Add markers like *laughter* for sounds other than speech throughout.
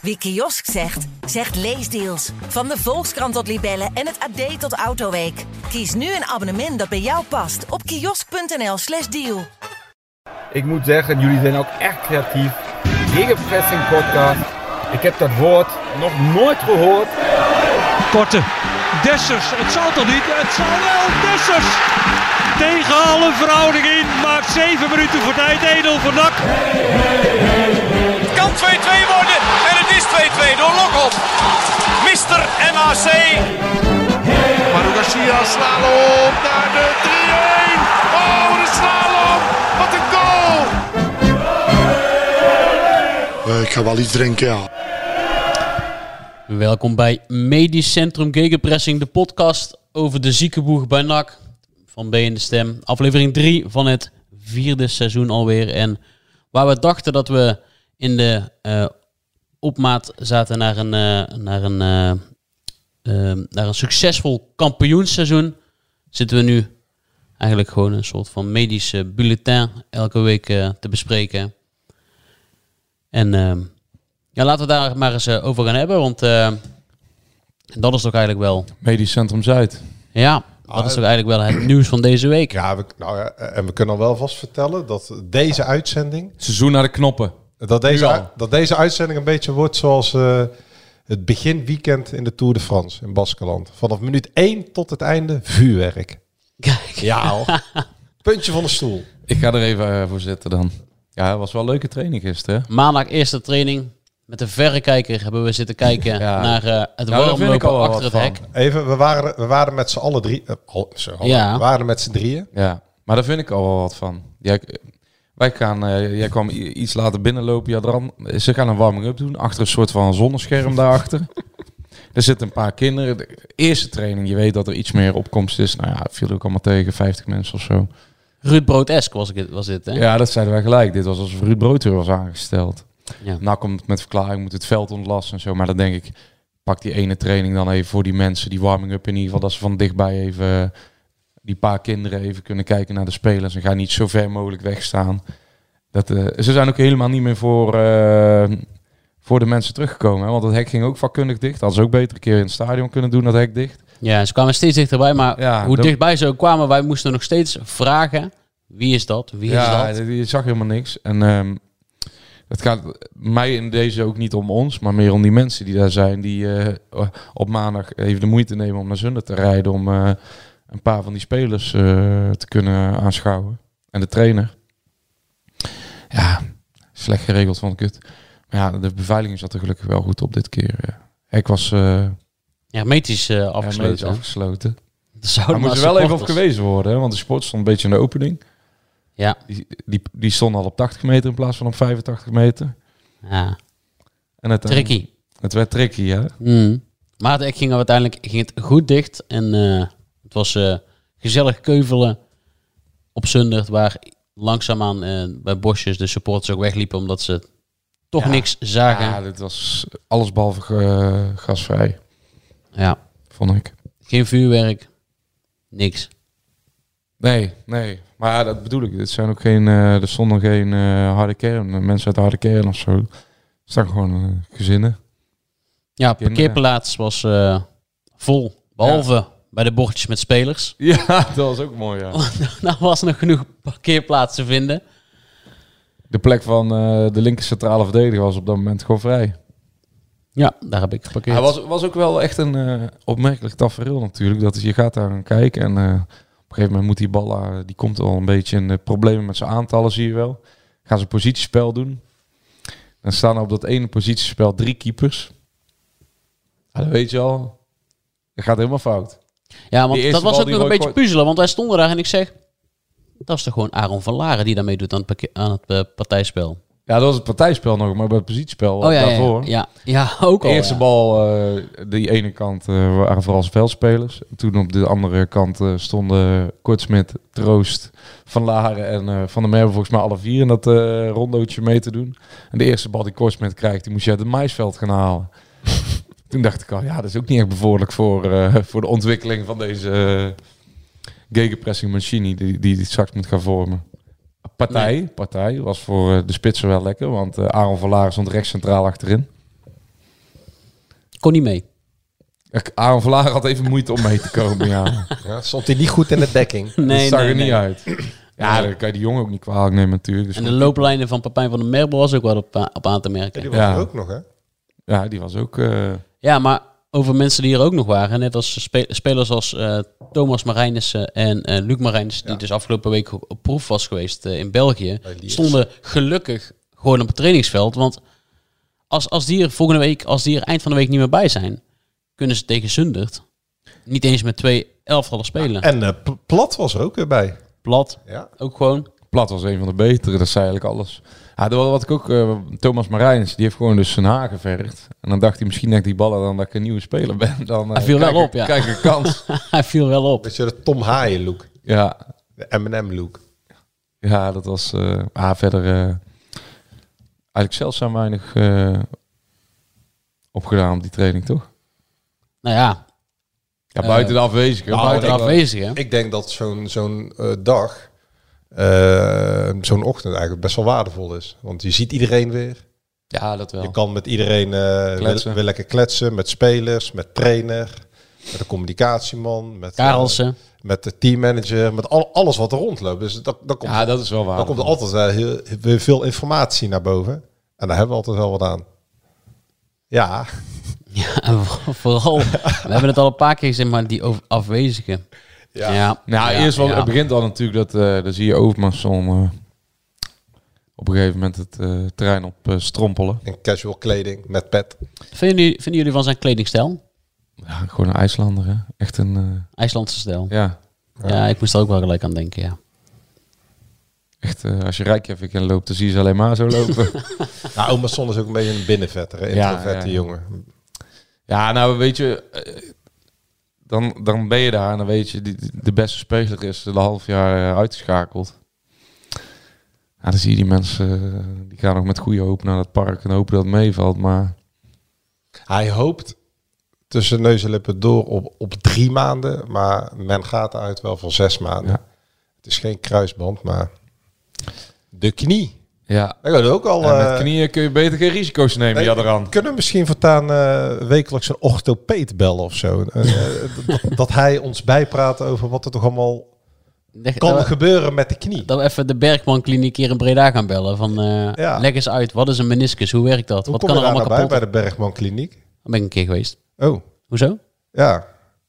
Wie kiosk zegt, zegt leesdeals. Van de Volkskrant tot Libellen en het AD tot Autoweek. Kies nu een abonnement dat bij jou past op kiosk.nl/slash deal. Ik moet zeggen, jullie zijn ook echt creatief. Gegenpressing podcast. Ik heb dat woord nog nooit gehoord. Korte. Dessers. Het zal toch niet? Het zal wel. Dessers. Tegen alle verhouding in. Maakt 7 minuten voor tijd. Edel NAC. Het kan 2-2 worden. En het is 2-2 door Lokop. Mister MAC. Manu Garcia slalom naar de 3-1. Oh, de slalom. Wat een goal. Eh, ik ga wel iets drinken, ja. Welkom bij Medisch Centrum Gegenpressing, de podcast over de ziekenboeg bij NAC van B in de Stem. Aflevering 3 van het vierde seizoen alweer. En waar we dachten dat we in de eh, opmaat zaten naar een, eh, naar, een, eh, eh, naar een succesvol kampioensseizoen, zitten we nu eigenlijk gewoon een soort van medische bulletin elke week eh, te bespreken. En ehm, ja, laten we daar maar eens over gaan hebben, want eh, dat is toch eigenlijk wel, Medisch Centrum Zuid. ja, dat is toch eigenlijk wel het nieuws van deze week. Ja, we, nou ja, en we kunnen al wel vast vertellen dat deze uitzending, Seizoen naar de knoppen. Dat deze, dat deze uitzending een beetje wordt zoals eh, het beginweekend in de Tour de France in Baskeland. Vanaf minuut 1 tot het einde vuurwerk. Kijk, Ja. *laughs* Puntje van de stoel. Ik ga er even eh, voor zitten dan. Ja, het was wel een leuke training gisteren. hè? maandag eerste training. Met de verrekijker hebben we zitten kijken *laughs* Ja. naar eh, het Nou, daar vind ik warmlopen achter het wat hek. van. Even, we waren, we waren met z'n allen drie. al- hallo. Ja. We waren met z'n drieën. Ja, maar daar vind ik al wel wat van. Jij, wij gaan, eh, jij kwam iets later binnenlopen, Jadran. Ze gaan een warming-up doen, achter een soort van zonnescherm daarachter. *laughs* Er zitten een paar kinderen. De eerste training, je weet dat er iets meer opkomst is. Nou ja, viel ook allemaal tegen, 50 mensen of zo. Ruud Brood-esk was, ik, was dit, hè? Ja, dat zeiden wij gelijk. Dit was alsof Ruud Broodheur was aangesteld. Ja. Nou komt het met verklaring, moet het veld ontlasten en zo. Maar dan denk ik, pak die ene training dan even voor die mensen, die warming-up in ieder geval. Dat ze van dichtbij even, eh, die paar kinderen even kunnen kijken naar de spelers. En ga niet zo ver mogelijk wegstaan. Dat, eh, ze zijn ook helemaal niet meer voor, eh, voor de mensen teruggekomen. Hè? Want het hek ging ook vakkundig dicht. Hadden ze ook beter een keer in het stadion kunnen doen, dat hek dicht. Ja, ze kwamen steeds dichterbij, maar Ja, hoe dat- dichtbij ze ook kwamen, wij moesten nog steeds vragen, wie is dat, wie is ja, dat? je zag helemaal niks. En ehm, het gaat mij in deze ook niet om ons, maar meer om die mensen die daar zijn. Die eh, op maandag even de moeite nemen om naar Zundert te rijden. Om een paar van die spelers eh, te kunnen aanschouwen. En de trainer. Ja, slecht geregeld van kut. Maar ja, de beveiliging zat er gelukkig wel goed op dit keer. Ik was eh Hermetisch eh, afgesloten. afgesloten. hè? afgesloten. Daar moest er wel even op gewezen worden. Hè? Want de sport stond een beetje in de opening. Ja, Die, die, die stond al op 80 meter in plaats van op 85 meter. ja. En het, tricky. Het werd tricky, hè? Mm. Maar het hek ging uiteindelijk ging het goed dicht en het was eh, gezellig keuvelen op Zundert, waar langzaamaan eh, bij bosjes de supporters ook wegliepen omdat ze toch Ja. niks zagen. Ja, dit was alles behalve eh, gasvrij, ja. vond ik. Geen vuurwerk. Niks. Nee, nee. Maar dat bedoel ik. Dit zijn ook geen, er stonden geen harde kern, mensen uit de harde kern of zo. Er staan gewoon gezinnen. Ja, Kinderen. parkeerplaats was vol. Behalve bij de bordjes met spelers. *laughs* Ja, dat was ook mooi, ja. *laughs* Daar was nog genoeg parkeerplaats te vinden. De plek van eh, de linker centrale verdediger was op dat moment gewoon vrij. Ja, daar heb ik geparkeerd. Hij was, was ook wel echt een eh, opmerkelijk tafereel natuurlijk. Dat is, je gaat daar aan kijken en eh, op een gegeven moment moet die bal, eh, die komt al een beetje in de problemen met zijn aantallen, zie je wel. Gaan ze positiespel doen. Dan staan er op dat ene positiespel drie keepers. Ja, dat weet je al. Dat gaat helemaal fout. Ja, want dat was ook die nog een beetje puzzelen. Want wij stonden daar en ik zeg... Dat is toch gewoon Aaron van Laren die daarmee doet aan het, aan het eh, partijspel. Ja, dat was het partijspel nog, maar bij het positiespel Oh ja, daarvoor. ja, ja. Ja, ook De al. eerste ja. bal, eh, die ene kant eh, waren vooral veldspelers. Toen op de andere kant eh, stonden Kortsmit, Troost, Van Laren en eh, Van der Merwe volgens mij alle vier in dat eh rondootje mee te doen. En de eerste bal die Kortsmit krijgt, die moest je uit het maisveld gaan halen. Toen dacht ik al, ja, dat is ook niet echt bevorderlijk voor, eh, *laughs* voor de ontwikkeling van deze uh, gegenpressing machine die, die die straks moet gaan vormen. Partij, partij was voor eh, de spitsen wel lekker, want eh, Aaron van Laren stond rechts centraal achterin. Kon niet mee. Aaron Vlaar had even moeite om mee te komen, ja. *laughs* Ja, stond hij niet goed in de dekking. dat Nee, zag nee, er niet nee. uit. Ja, dan kan je die jongen ook niet kwalijk nemen natuurlijk. Dus En de looplijnen van Papijn van der Merwe was ook wel op, op aan te merken. Die was Ja. er ook nog, hè? Ja, die was ook... eh, Ja, maar over mensen die er ook nog waren, net als spe- spelers als eh, Thomas Marijnissen en eh Luc Marijnissen, die dus afgelopen week op op proef was geweest eh, in België, stonden gelukkig gewoon op het trainingsveld. Want als, als die er volgende week, als die er eind van de week niet meer bij zijn, kunnen ze tegen Zundert niet eens met twee elftallen spelen. En eh, Plat was er ook weer bij. Plat, Ja. ook gewoon. Plat was een van de betere, dat zei eigenlijk alles. Ja, dat wat ik ook... eh, Thomas Marijns, die heeft gewoon dus zijn haar geverfd. En dan dacht hij misschien ik die ballen dan dat ik een nieuwe speler ben. *laughs* Dan eh, Hij viel wel op, ja. Krijg ik een kans. *laughs* Hij viel wel op. Weet je, de Tom Haaien look. ja, De M&M look. ja, dat was... eh ah, verder... eh, eigenlijk zelfs zijn weinig eh, opgedaan op die training, toch? Nou ja, Ja, buiten de afwezigen. nou, buiten de de afwezig hè. Ik denk dat zo'n zo'n eh, dag, eh, zo'n ochtend eigenlijk best wel waardevol is. Want je ziet iedereen weer. Ja, dat wel. Je kan met iedereen Kletsen. weer, lekker kletsen. Met spelers, met trainer, met de communicatieman, met, eh, Karelsen. met de teammanager, met al, alles wat er rondloopt. Dus dat, dat komt, Ja, dat is wel waar. dan komt er altijd eh, heel, veel informatie naar boven. En daar hebben we altijd wel wat aan. Ja, *laughs* Ja, vooral, we hebben het al een paar keer gezegd, maar die afwezigen. Ja. ja. Nou, ja, eerst wel, ja. het begint al natuurlijk dat, eh dan zie je Overmarsson eh op een gegeven moment het eh, terrein op eh, strompelen. in casual kleding, met pet. Vinden jullie, vinden jullie van zijn kledingstijl? Ja, gewoon een IJslander, hè. Echt een, eh, IJslandse stijl. ja, Ja, ik moest er ook wel gelijk aan denken, ja. echt, eh, als je Rijkjavik in loopt, dan zie je ze alleen maar zo *laughs* lopen. Nou, oma Son is ook een beetje een binnenvetter, een Ja, introverte ja. jongen. ja, nou, weet je, eh, dan, dan ben je daar en dan weet je, die, de beste speler is een half jaar eh, uitgeschakeld. Ja, dan zie je die mensen, eh, die gaan nog met goede hoop naar het park en hopen dat het meevalt, maar... Hij hoopt tussen neus en lippen door op, op drie maanden, maar men gaat uit wel voor zes maanden. Ja. Het is geen kruisband, maar de knie. Ja, gaat ook al. En met eh, knieën kun je beter geen risico's nemen, nee, ja, eraan. Kunnen we misschien voortaan eh, wekelijks een orthopeet bellen of zo? Eh, dat, *laughs* dat hij ons bijpraat over wat er toch allemaal kan dat, gebeuren met de knie. dat we even de Bergman kliniek hier in Breda gaan bellen. Van, eh, Ja. Leg eens uit, wat is een meniscus? Hoe werkt dat? Hoe wat kom kan je er allemaal nou bij, kapot? bij de Bergman Kliniek? Daar ben ik een keer geweest. Oh, Hoezo? ja.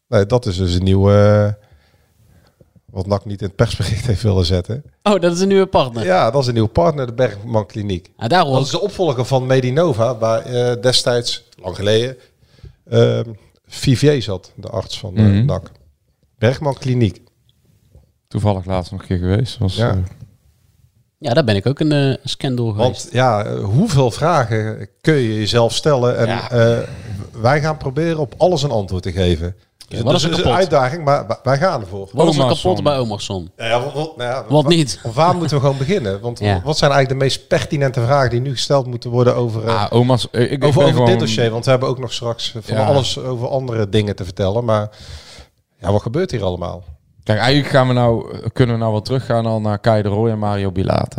Nee, dat is dus een nieuwe... wat NAC niet in het persbericht *laughs* heeft willen zetten. Oh, dat is een nieuwe partner. Ja, dat is een nieuwe partner, de Bergman Kliniek. daar hoor Dat is de opvolger van Medinova, waar eh, destijds, lang geleden, ehm Vivier zat, de arts van eh, Mhm. NAC. Bergman Kliniek. Toevallig laatst nog een keer geweest. Was, Ja. eh, ja, daar ben ik ook een scan door geweest. Want ja, hoeveel vragen kun je jezelf stellen? En Ja. eh, wij gaan proberen op alles een antwoord te geven. Dus wat is er een kapot? uitdaging, maar wij- gaan ervoor. wat is er kapot bij Omarsson? Ja, ja, wat, nou ja, Wat wa- niet? Waar moeten we gewoon beginnen? Want Ja. wat zijn eigenlijk de meest pertinente vragen die nu gesteld moeten worden over, eh, ah, oma's, eh, ik, ik over, ben over gewoon- dit dossier? Want we hebben ook nog straks van Ja. alles over andere dingen te vertellen. Maar ja, wat gebeurt hier allemaal? Kijk, eigenlijk gaan we nou, kunnen we nou wel teruggaan al naar Kai de Roy en Mario Bilate.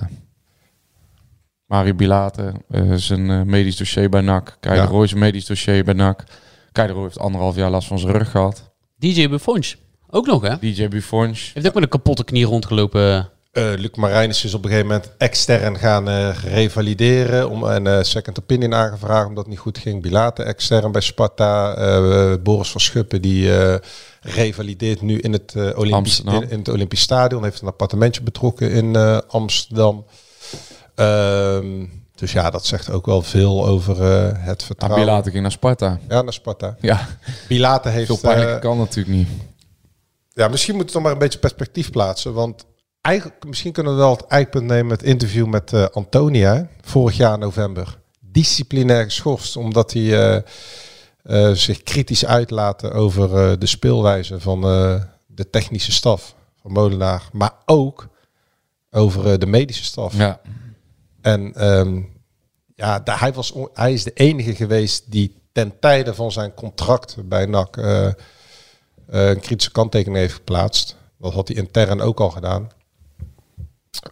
Mario Bilate eh, is een eh, medisch dossier bij NAC. Kai Ja. de Roy is een medisch dossier bij NAC. Kai de Roy heeft anderhalf jaar last van zijn rug gehad. DJ Buffons. Ook nog, hè? DJ Buffons. Heeft ook met een kapotte knie rondgelopen. Eh Luc Marijnis is op een gegeven moment extern gaan eh, revalideren. Om een eh, second opinion aangevraagd omdat het niet goed ging. Bilate extern bij Sparta. Eh, Boris van Schuppen die eh, revalideert nu in het, eh, Olympisch, in, in het Olympisch Stadion. Heeft een appartementje betrokken in eh, Amsterdam. Ehm, dus ja, dat zegt ook wel veel over eh, het Ah, vertrouwen. Bilate ging naar Sparta. Ja, naar Sparta. Ja, Bilate heeft... zo pijnlijk eh, kan natuurlijk niet. ja, misschien moeten we toch maar een beetje perspectief plaatsen. Want eigenlijk, misschien kunnen we wel het eikpunt nemen met het interview met eh, Antonia. Vorig jaar november. Disciplinair geschorst omdat hij zich kritisch uitlaten over de speelwijze van de technische staf van Molenaar. Maar ook over de medische staf. Ja. En ehm, ja, hij, was, hij is de enige geweest die ten tijde van zijn contract bij NAC eh, eh, een kritische kanttekening heeft geplaatst. Dat had hij intern ook al gedaan.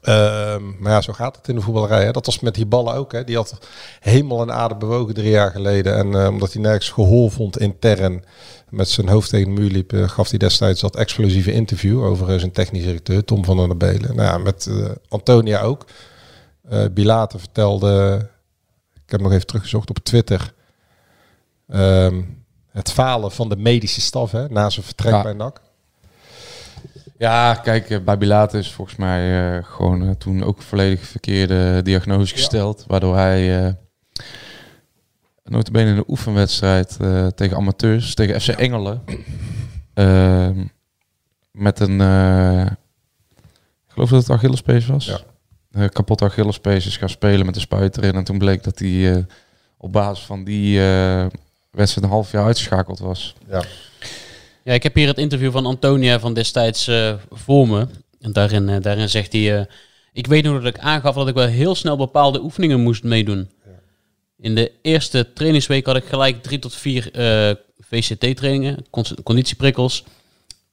Ehm, maar ja, zo gaat het in de voetballerij. Hè. Dat was met die ballen ook. Hè. Die had hemel en aarde bewogen drie jaar geleden. En eh, omdat hij nergens gehoor vond intern met zijn hoofd tegen de muur liep, gaf hij destijds dat explosieve interview over zijn technisch directeur Tom van der Belen. Nou ja, met Antonia ook. Eh Bilate vertelde, ik heb nog even teruggezocht op Twitter, ehm, het falen van de medische staf hè, na zijn vertrek Ja. bij NAC. Ja, kijk, eh, bij Bilate is volgens mij eh, gewoon toen ook volledig verkeerde diagnose gesteld. Waardoor hij uh, notabene in een oefenwedstrijd tegen amateurs, tegen FC Engelen, ehm, met een, ik geloof dat het Achillespees was, Eh, kapot Achillespees is gaan spelen met de spuit erin. En toen bleek dat hij eh, op basis van die eh, wedstrijd een half jaar uitgeschakeld was. Ja. Ja, ik heb hier het interview van Antonia van destijds eh, voor me. En daarin, eh, daarin zegt hij... eh, ik weet nog dat ik aangaf dat ik wel heel snel bepaalde oefeningen moest meedoen. In de eerste trainingsweek had ik gelijk drie tot vier eh, VCT-trainingen, conditieprikkels.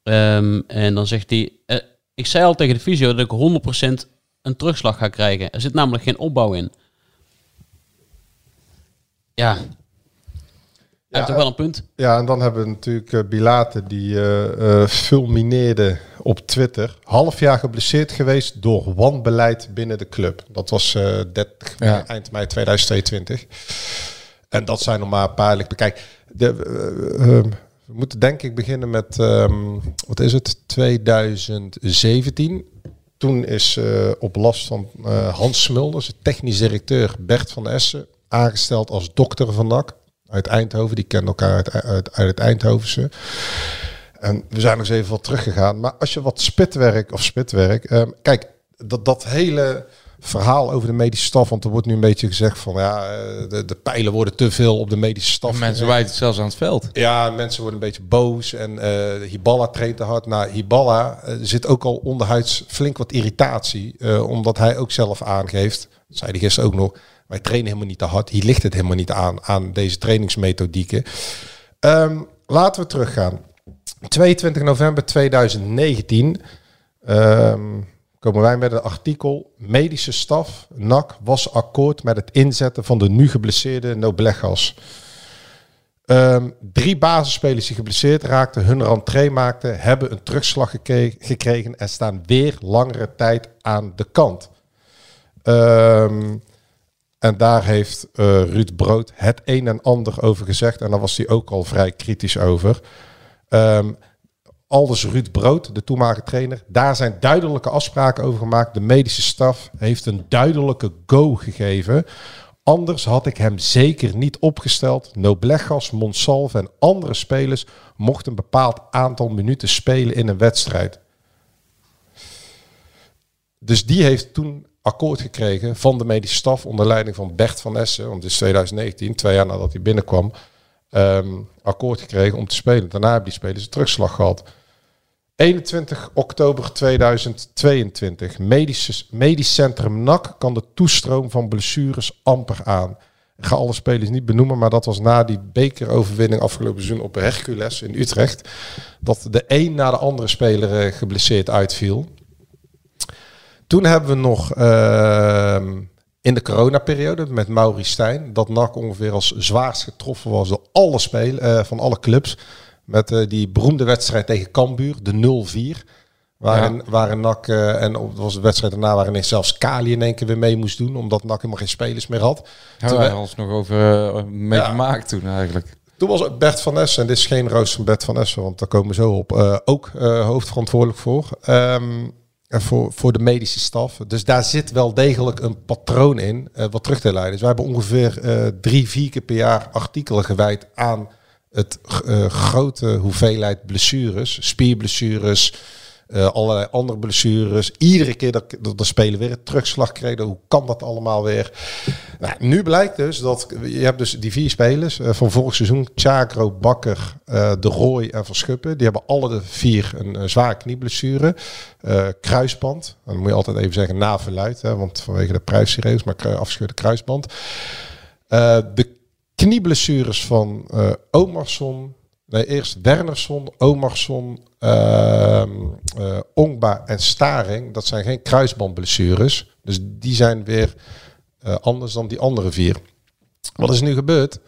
Ehm, en dan zegt hij... eh, ik zei al tegen de fysio dat ik 100% een terugslag ga krijgen. Er zit namelijk geen opbouw in. Ja. Hij heeft toch wel een punt. Ja, en dan hebben we natuurlijk eh, Bilate die eh, eh, fulmineerde op Twitter. Half jaar geblesseerd geweest door wanbeleid binnen de club. Dat was eh 30 mei, Ja. eind mei 2022. En dat zijn nog maar een paar. Kijk, de, eh, eh, we moeten denk ik beginnen met, ehm, wat is het, 2017. Toen is eh, op last van eh, Hans Smulders, de technisch directeur Bert van Essen, aangesteld als dokter van NAC uit Eindhoven. Die kennen elkaar uit, uit, uit het Eindhovense. En we zijn nog eens even wat teruggegaan. Maar als je wat spitwerk of spitwerk... ehm, kijk, dat, dat hele verhaal over de medische staf... want er wordt nu een beetje gezegd van... ja, eh, de, de pijlen worden te veel op de medische staf. Mensen wijten het zelfs aan het veld. Ja, mensen worden een beetje boos. En eh Hiballa traint te hard. Nou, Hiballa eh, zit ook al onderhuids flink wat irritatie. omdat hij ook zelf aangeeft, dat zei hij gisteren ook nog... wij trainen helemaal niet te hard. Hier ligt het helemaal niet aan, aan deze trainingsmethodieken. Ehm, laten we teruggaan. 22 november 2019 ehm, komen wij met een artikel. Medische staf, NAC, was akkoord met het inzetten van de nu geblesseerde Noblegas. Ehm, drie basisspelers die geblesseerd raakten, hun rentree maakten, hebben een terugslag gekregen en staan weer langere tijd aan de kant. Ehm, en daar heeft eh, Ruud Brood het een en ander over gezegd. En daar was hij ook al vrij kritisch over. Ehm Aldus Ruud Brood, de toenmalige trainer. Daar zijn duidelijke afspraken over gemaakt. De medische staf heeft een duidelijke go gegeven. Anders had ik hem zeker niet opgesteld. Noblegas, Monsalve en andere spelers mochten een bepaald aantal minuten spelen in een wedstrijd. Dus die heeft toen akkoord gekregen van de medische staf onder leiding van Bert van Essen. Want het is 2019, twee jaar nadat hij binnenkwam. Ehm, akkoord gekregen om te spelen. Daarna hebben die spelers een terugslag gehad. 21 oktober 2022. Medische, medisch centrum NAC kan de toestroom van blessures amper aan. Ik ga alle spelers niet benoemen, maar dat was na die bekeroverwinning afgelopen seizoen op Hercules in Utrecht. Dat de een na de andere speler eh, geblesseerd uitviel. Toen hebben we nog ehm, in de coronaperiode met Mauri Stijn, dat NAC ongeveer als zwaarst getroffen was door alle spelen eh, van alle clubs. Met eh, die beroemde wedstrijd tegen Cambuur, de 0-4. Waarin, waarin NAC, eh, en op- dat was de wedstrijd daarna waarin zelfs Kali in één keer weer mee moest doen. Omdat NAC helemaal geen spelers meer had. Hebben wij we- ons nog over uh, mee Ja. gemaakt toen eigenlijk. Toen was Bert van Essen, en dit is geen roos van Bert van Essen, want daar komen we zo op, ook hoofdverantwoordelijk voor. Ehm, en voor, voor de medische staf. Dus daar zit wel degelijk een patroon in eh, wat terug te leiden is. Wij hebben ongeveer eh, drie, vier keer per jaar artikelen gewijd aan het eh, grote hoeveelheid blessures, spierblessures, eh, allerlei andere blessures. Iedere keer dat, dat de speler weer een terugslag kreeg, hoe kan dat allemaal weer? Nou, nu blijkt dus dat je hebt dus die vier spelers eh, van vorig seizoen, Chagro, Bakker, eh, De Roy en Verschuppen. Die hebben alle de vier een, zware knieblessure. Kruisband, dan moet je altijd even zeggen na verluid, hè, want vanwege de prijsserieus, maar afgescheurde kruisband. De knieblessures van Omarsson, Nee, eerst Wernersson, Omarsson, ehm eh, Ongba en Staring. Dat zijn geen kruisbandblessures. Dus die zijn weer eh, anders dan die andere vier. Wat is nu gebeurd?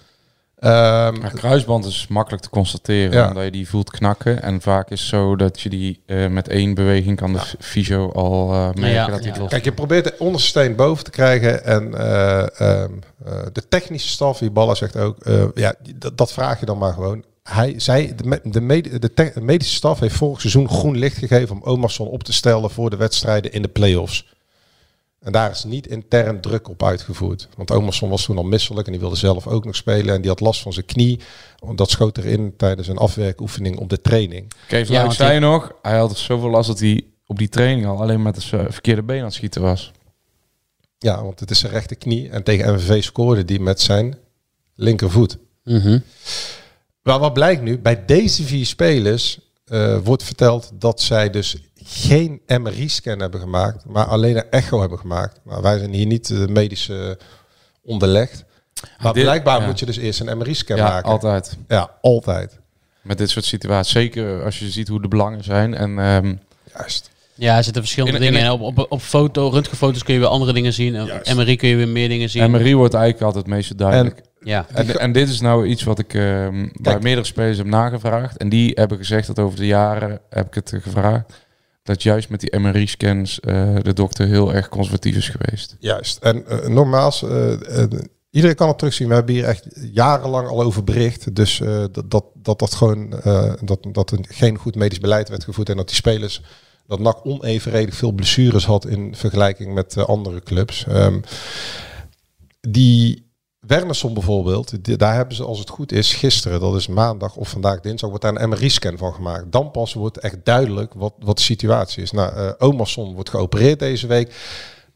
Ehm, Ja, kruisband is makkelijk te constateren, Ja. omdat je die voelt knakken. En vaak is het zo dat je die eh, met één beweging kan de fysio al eh merken Ja, dat hij ja. los Kijk, je probeert de onderste steen boven te krijgen. En eh, ehm, eh, de technische staf, die Balla zegt ook, eh, ja, dat vraag je dan maar gewoon. Hij, zij, de, de, de te- medische staf heeft vorig seizoen groen licht gegeven om Omarsson op te stellen voor de wedstrijden in de play-offs. En daar is niet intern druk op uitgevoerd. Want Omarsson was toen al misselijk en die wilde zelf ook nog spelen. En die had last van zijn knie. Want Dat schoot erin tijdens een afwerkoefening op de training. Kees Ja, want zei die- nog, hij had zoveel last dat hij op die training al alleen met het eh, verkeerde been aan het schieten was. Ja, want het is zijn rechterknie. En tegen MVV scoorde die met zijn linkervoet. Mhm. Maar wat blijkt nu? Bij deze vier spelers eh, wordt verteld dat zij dus geen MRI-scan hebben gemaakt, maar alleen een echo hebben gemaakt. Maar wij zijn hier niet de medische onderlegd. Maar Dit- blijkbaar ja. moet je dus eerst een MRI-scan Ja, maken. altijd. Ja, altijd. Met dit soort situaties. Zeker als je ziet hoe de belangen zijn. En ehm, Juist. Ja, er zitten verschillende In- in dingen. En op, op, op foto, röntgenfoto's kun je weer andere dingen zien. En Juist. MRI kun je weer meer dingen zien. MRI wordt eigenlijk altijd het meeste duidelijk. Ja. En, en, dit is nou iets wat ik ehm, bij meerdere spelers heb nagevraagd. En die hebben gezegd dat over de jaren heb ik het eh, gevraagd. Dat juist met die MRI-scans eh, de dokter heel erg conservatief is geweest. Juist. En eh, nogmaals, iedereen kan het terugzien. We hebben hier echt jarenlang al over bericht. Dus eh, dat, dat, dat dat gewoon eh, dat, dat er geen goed medisch beleid werd gevoerd. En dat die spelers dat NAC onevenredig veel blessures had in vergelijking met andere clubs. Ehm, die Wernersson bijvoorbeeld, die- daar hebben ze als het goed is gisteren, dat is maandag of vandaag dinsdag, wordt daar een MRI-scan van gemaakt. Dan pas wordt echt duidelijk wat, wat de situatie is. Nou, eh Omarsson wordt geopereerd deze week.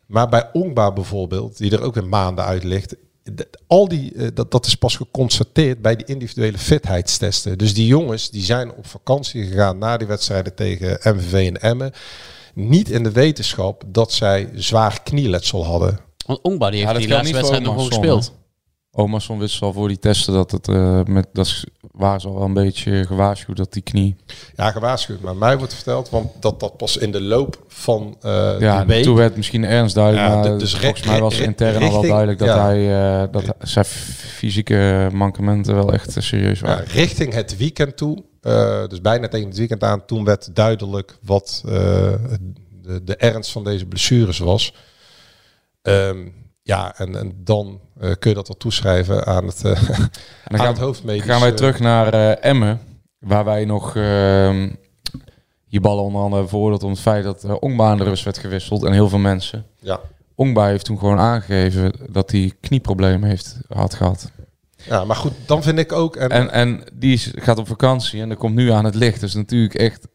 Maar bij Ongba bijvoorbeeld, die er ook weer maanden uit ligt, al die, eh, dat, dat is pas geconstateerd bij die individuele fitheidstesten. Dus die jongens die zijn op vakantie gegaan na die wedstrijden tegen MVV en Emmen. Niet in de wetenschap dat zij zwaar knieletsel hadden. Want Ongba die heeft Ja, die laatste wedstrijd nog gespeeld. Omarsson wist al voor die testen dat het eh, met dat waren ze al wel een beetje gewaarschuwd dat die knie. Ja, gewaarschuwd. Maar mij wordt verteld, want dat dat pas in de loop van eh Ja, die week... toen werd misschien ernst duidelijk, Ja, maar dus volgens mij was intern al wel duidelijk dat ja. hij eh, dat zijn fysieke mankementen wel echt serieus Ja, waren. richting het weekend toe, dus bijna tegen het weekend aan, toen werd duidelijk wat de, de ernst van deze blessures was. Ehm, ja, en, en dan eh, kun je dat wel toeschrijven aan het, *laughs* dan aan gaan, het hoofdmedisch. gaan wij eh, terug naar eh, Emmen, waar wij nog ehm die ballen onder andere veroordeeld om het feit dat uh, Ongba aan de rust werd gewisseld en heel veel mensen. Ja. Ongba heeft toen gewoon aangegeven dat hij knieproblemen heeft had gehad. ja, maar goed, dan vind ik ook... En, En, en die is, gaat op vakantie en dat komt nu aan het licht. Dus natuurlijk echt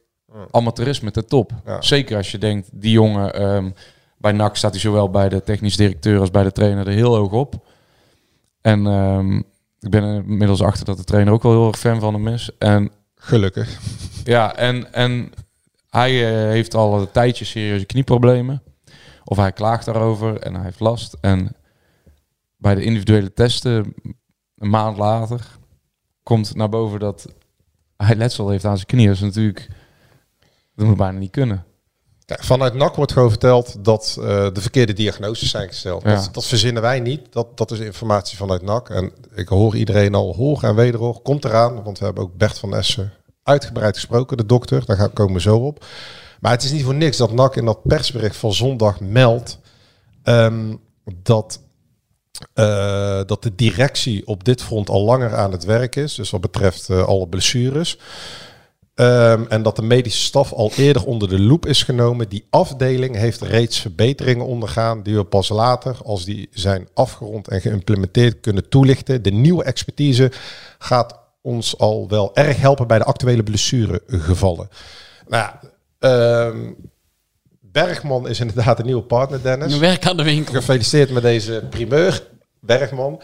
amateurisme te top. Ja. Zeker als je denkt, die jongen... ehm, bij NAC staat hij zowel bij de technisch directeur als bij de trainer er heel hoog op. En ehm, ik ben er inmiddels achter dat de trainer ook wel heel erg fan van hem is. En gelukkig. ja, en, en hij eh, heeft al een tijdje serieuze knieproblemen. Of hij klaagt daarover en hij heeft last. En bij de individuele testen, een maand later, komt naar boven dat hij letsel heeft aan zijn knie. Dat is natuurlijk, dat moet bijna niet kunnen. Kijk, vanuit NAC wordt gewoon verteld dat eh, de verkeerde diagnoses zijn gesteld. Ja. Dat, dat verzinnen wij niet. Dat, dat is informatie vanuit NAC. En ik hoor iedereen al hoog en wederhoor. Komt eraan, want we hebben ook Bert van Essen uitgebreid gesproken, de dokter. Daar gaan- komen we zo op. Maar het is niet voor niks dat NAC in dat persbericht van zondag meldt ehm, dat, eh, dat de directie op dit front al langer aan het werk is. Dus wat betreft eh, alle blessures. Ehm, en dat de medische staf al eerder onder de loep is genomen. Die afdeling heeft reeds verbeteringen ondergaan die we pas later, als die zijn afgerond en geïmplementeerd, kunnen toelichten. De nieuwe expertise gaat ons al wel erg helpen bij de actuele blessuregevallen. Nou ja, ehm, Bergman is inderdaad een nieuwe partner, Dennis. Werk aan de winkel. Gefeliciteerd met deze primeur, Bergman.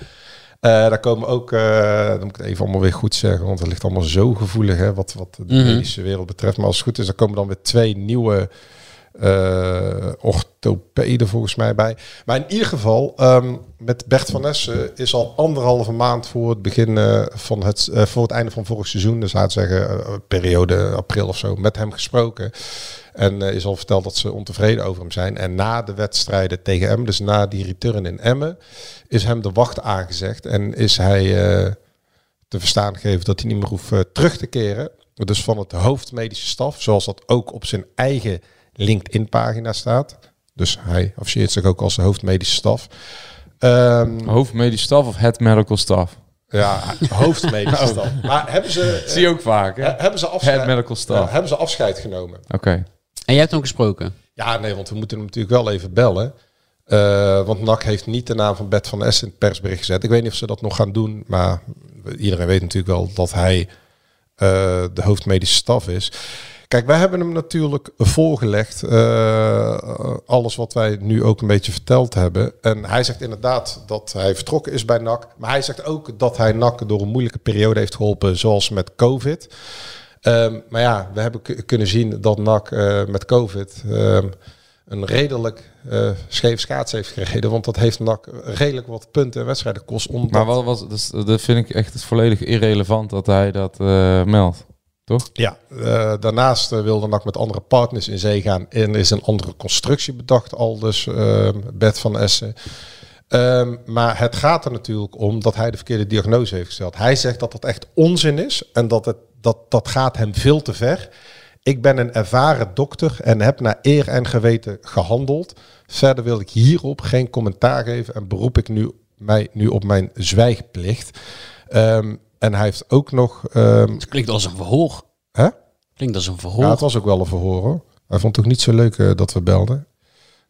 Eh, daar komen ook, eh, dan moet ik het even allemaal weer goed zeggen, want het ligt allemaal zo gevoelig, hè, wat, wat de Mhm. medische wereld betreft. Maar als het goed is, dan komen dan weer twee nieuwe eh orthopeden volgens mij bij. Maar in ieder geval, ehm, met Bert van Essen is al anderhalve maand voor het begin eh, van het, eh, voor het einde van vorig seizoen, dus laten zeggen periode april of zo, met hem gesproken. En is al verteld dat ze ontevreden over hem zijn. En na de wedstrijden tegen Emmen, dus na die return in Emmen, is hem de wacht aangezegd. En is hij te verstaan gegeven dat hij niet meer hoeft terug te keren. Dus van het hoofdmedische staf, zoals dat ook op zijn eigen LinkedIn-pagina staat. Dus hij afficheert zich ook als de hoofdmedische staf. Ehm, Hoofdmedisch staf of het medical staff? ja, hoofdmedische *laughs* staf. Maar hebben ze, *laughs* Zie je ook vaak, hè? eh, hebben, ze afscheid, Het medical ja, staff. hebben ze afscheid genomen? Oké. En jij hebt hem gesproken. Ja, nee, want we moeten hem natuurlijk wel even bellen. Eh, want NAC heeft niet de naam van Bert van Essen in het persbericht gezet. Ik weet niet of ze dat nog gaan doen, maar iedereen weet natuurlijk wel dat hij eh, de hoofdmedische staf is. Kijk, wij hebben hem natuurlijk voorgelegd, eh, alles wat wij nu ook een beetje verteld hebben. En hij zegt inderdaad dat hij vertrokken is bij NAC. Maar hij zegt ook dat hij NAC door een moeilijke periode heeft geholpen, zoals met COVID. Ehm, maar ja, we hebben kunnen zien dat NAC eh, met COVID ehm, een redelijk eh scheef schaats heeft gereden. Want dat heeft NAC redelijk wat punten en wedstrijden gekost. Omdat... Maar wat was, dus, dat vind ik echt volledig irrelevant dat hij dat meldt. Toch? Ja, eh, daarnaast eh, wilde NAC met andere partners in zee gaan. En is een andere constructie bedacht, al dus ehm, Bert van Essen. Ehm, maar het gaat er natuurlijk om dat hij de verkeerde diagnose heeft gesteld. Hij zegt dat dat echt onzin is en dat het, dat, dat gaat hem veel te ver. Ik ben een ervaren dokter en heb naar eer en geweten gehandeld. Verder wil ik hierop geen commentaar geven en beroep ik nu, mij nu op mijn zwijgplicht. Ehm, en hij heeft ook nog... ehm, Het klinkt als een verhoor. hè? Klinkt als een verhoor. Ja, het was ook wel een verhoor hoor. Hij vond het ook niet zo leuk eh, dat we belden.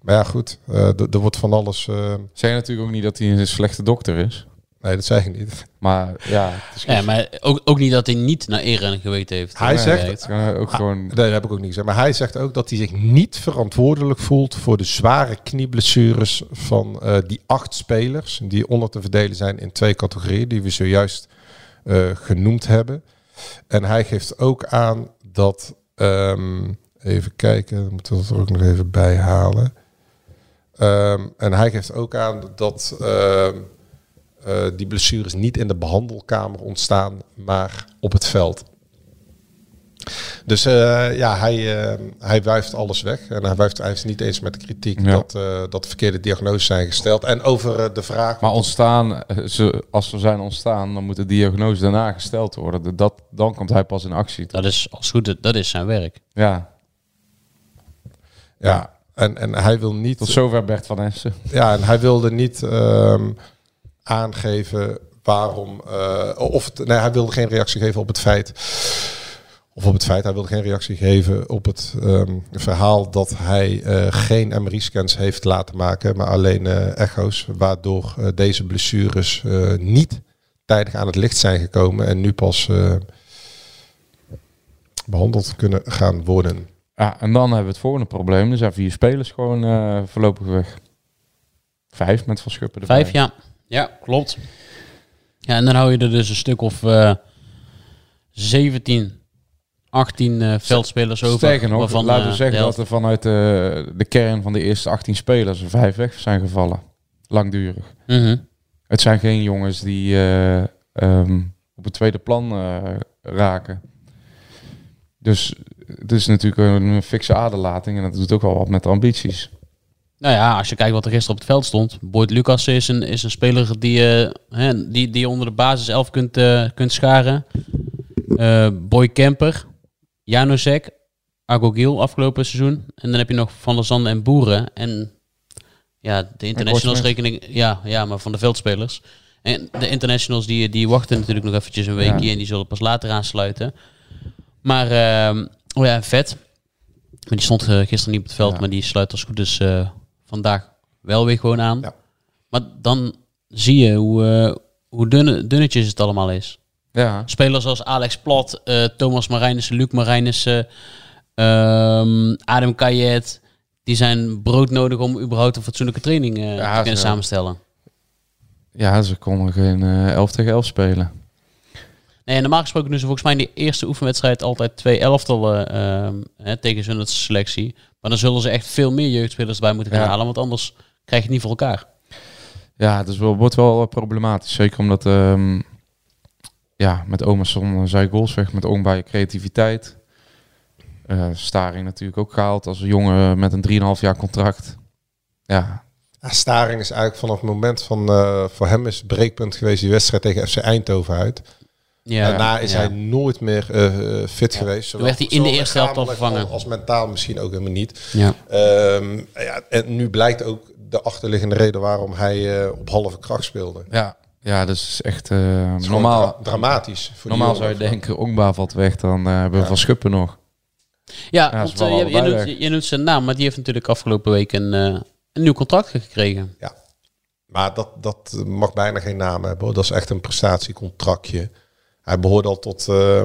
Maar ja, goed. eh, d- er wordt van alles... eh, Zeg je natuurlijk ook niet dat hij een slechte dokter is. nee, dat zeg ik niet. Maar ja, is Ja, maar ook, ook niet dat hij niet naar eer en geweten heeft. Hij zegt- ook gewoon... Nee, dat heb ik ook niet gezegd. Maar hij zegt ook dat hij zich niet verantwoordelijk voelt voor de zware knieblessures van eh, die acht spelers. Die onder te verdelen zijn in twee categorieën, die we zojuist eh, genoemd hebben. En hij geeft ook aan dat. ehm, even kijken, moeten we dat er ook nog even bij halen. Ehm, en hij geeft ook aan dat eh, die blessures niet in de behandelkamer ontstaan, maar op het veld. Dus eh, ja, hij, eh, hij wuift alles weg. En hij, wuift, hij is niet eens met de kritiek Ja. dat, eh, dat de verkeerde diagnoses zijn gesteld. En over de vraag... Maar ontstaan, ze, als ze zijn ontstaan, dan moet de diagnose daarna gesteld worden. Dat, dan komt hij pas in actie. Dat is als goed, dat is zijn werk. Ja, ja, en, en hij wil niet... tot zover Bert van Essen. Ja, en hij wilde niet ehm, aangeven waarom. eh, of nee, hij wilde geen reactie geven op het feit. Of op het feit, hij wilde geen reactie geven op het ehm, verhaal dat hij eh, geen MRI-scans heeft laten maken, maar alleen eh, echo's, waardoor eh, deze blessures eh, niet tijdig aan het licht zijn gekomen en nu pas eh, behandeld kunnen gaan worden. Ja, en dan hebben we het volgende probleem. Er zijn vier spelers gewoon eh, voorlopig weg. Vijf met Van Schuppen erbij. Vijf, ja. Ja, klopt. Ja, en dan hou je er dus een stuk of eh 17, 18 eh, veldspelers over. Sterker nog, waarvan, laten we eh, zeggen dat er vanuit de, de kern van de eerste 18 spelers er vijf weg zijn gevallen. Langdurig. Mhm. Het zijn geen jongens die eh, ehm, op het tweede plan eh, raken. Dus het is natuurlijk een fikse aderlating en dat doet ook wel wat met de ambities. Nou ja, als je kijkt wat er gisteren op het veld stond. Boyd Lucas is een, is een speler die, eh, hè, die, die je onder de basis 11 kunt, eh, kunt scharen. Eh, Boy Kemper, Januzek, Agogil afgelopen seizoen. En dan heb je nog Van der Zanden en Boeren. En ja, de internationals rekening... Ja, ja, maar van de veldspelers. En de internationals die, die wachten natuurlijk nog eventjes een weekje. Ja. En die zullen pas later aansluiten. Maar, ehm, oh ja, vet. Maar die stond eh, gisteren niet op het veld, Ja. maar die sluit als goed is eh, vandaag wel weer gewoon aan. Ja. Maar dan zie je hoe, eh, hoe dunne, dunnetjes het allemaal is. Ja, Spelers als Alex Plat, eh, Thomas Marijnissen, Luc Marijnissen, ehm Adem Kayet, die zijn brood nodig om überhaupt een fatsoenlijke training eh, Ja, te kunnen zo. samenstellen. ja ze konden geen eh 11 tegen 11 spelen. Nee, normaal gesproken doen ze volgens mij in de eerste oefenwedstrijd altijd twee elftallen ehm, hè, tegen zo'n selectie. Maar dan zullen ze echt veel meer jeugdspelers bij moeten gaan Ja. halen, want anders krijg je het niet voor elkaar. Ja, het is wel, wordt wel problematisch. Zeker omdat ehm, ja, met Omerson zij goals weg, met je creativiteit. Eh, Staring natuurlijk ook gehaald als een jongen met een 3,5 jaar contract. Ja, Ja, Staring is eigenlijk vanaf het moment van... eh, voor hem is het breekpunt geweest die wedstrijd tegen FC Eindhoven uit. Ja, Daarna is ja. hij nooit meer eh, fit geweest. Toen werd hij in de eerste helft al vervangen. Als mentaal misschien ook helemaal niet. Ja. Ehm, ja, en nu blijkt ook de achterliggende reden waarom hij eh, op halve kracht speelde. ja, ja dus het is echt eh, is normaal. dra- dramatisch. Voor Normaal zou je denken, Ongba valt weg, dan eh, hebben we Van Schuppen nog. Ja, Ja, want eh, je, je, noemt, je noemt zijn naam, maar die heeft natuurlijk afgelopen week een, eh, een nieuw contract gekregen. Ja. Maar dat, dat mag bijna geen naam hebben. hoor. Dat is echt een prestatiecontractje. Hij behoort al tot, eh,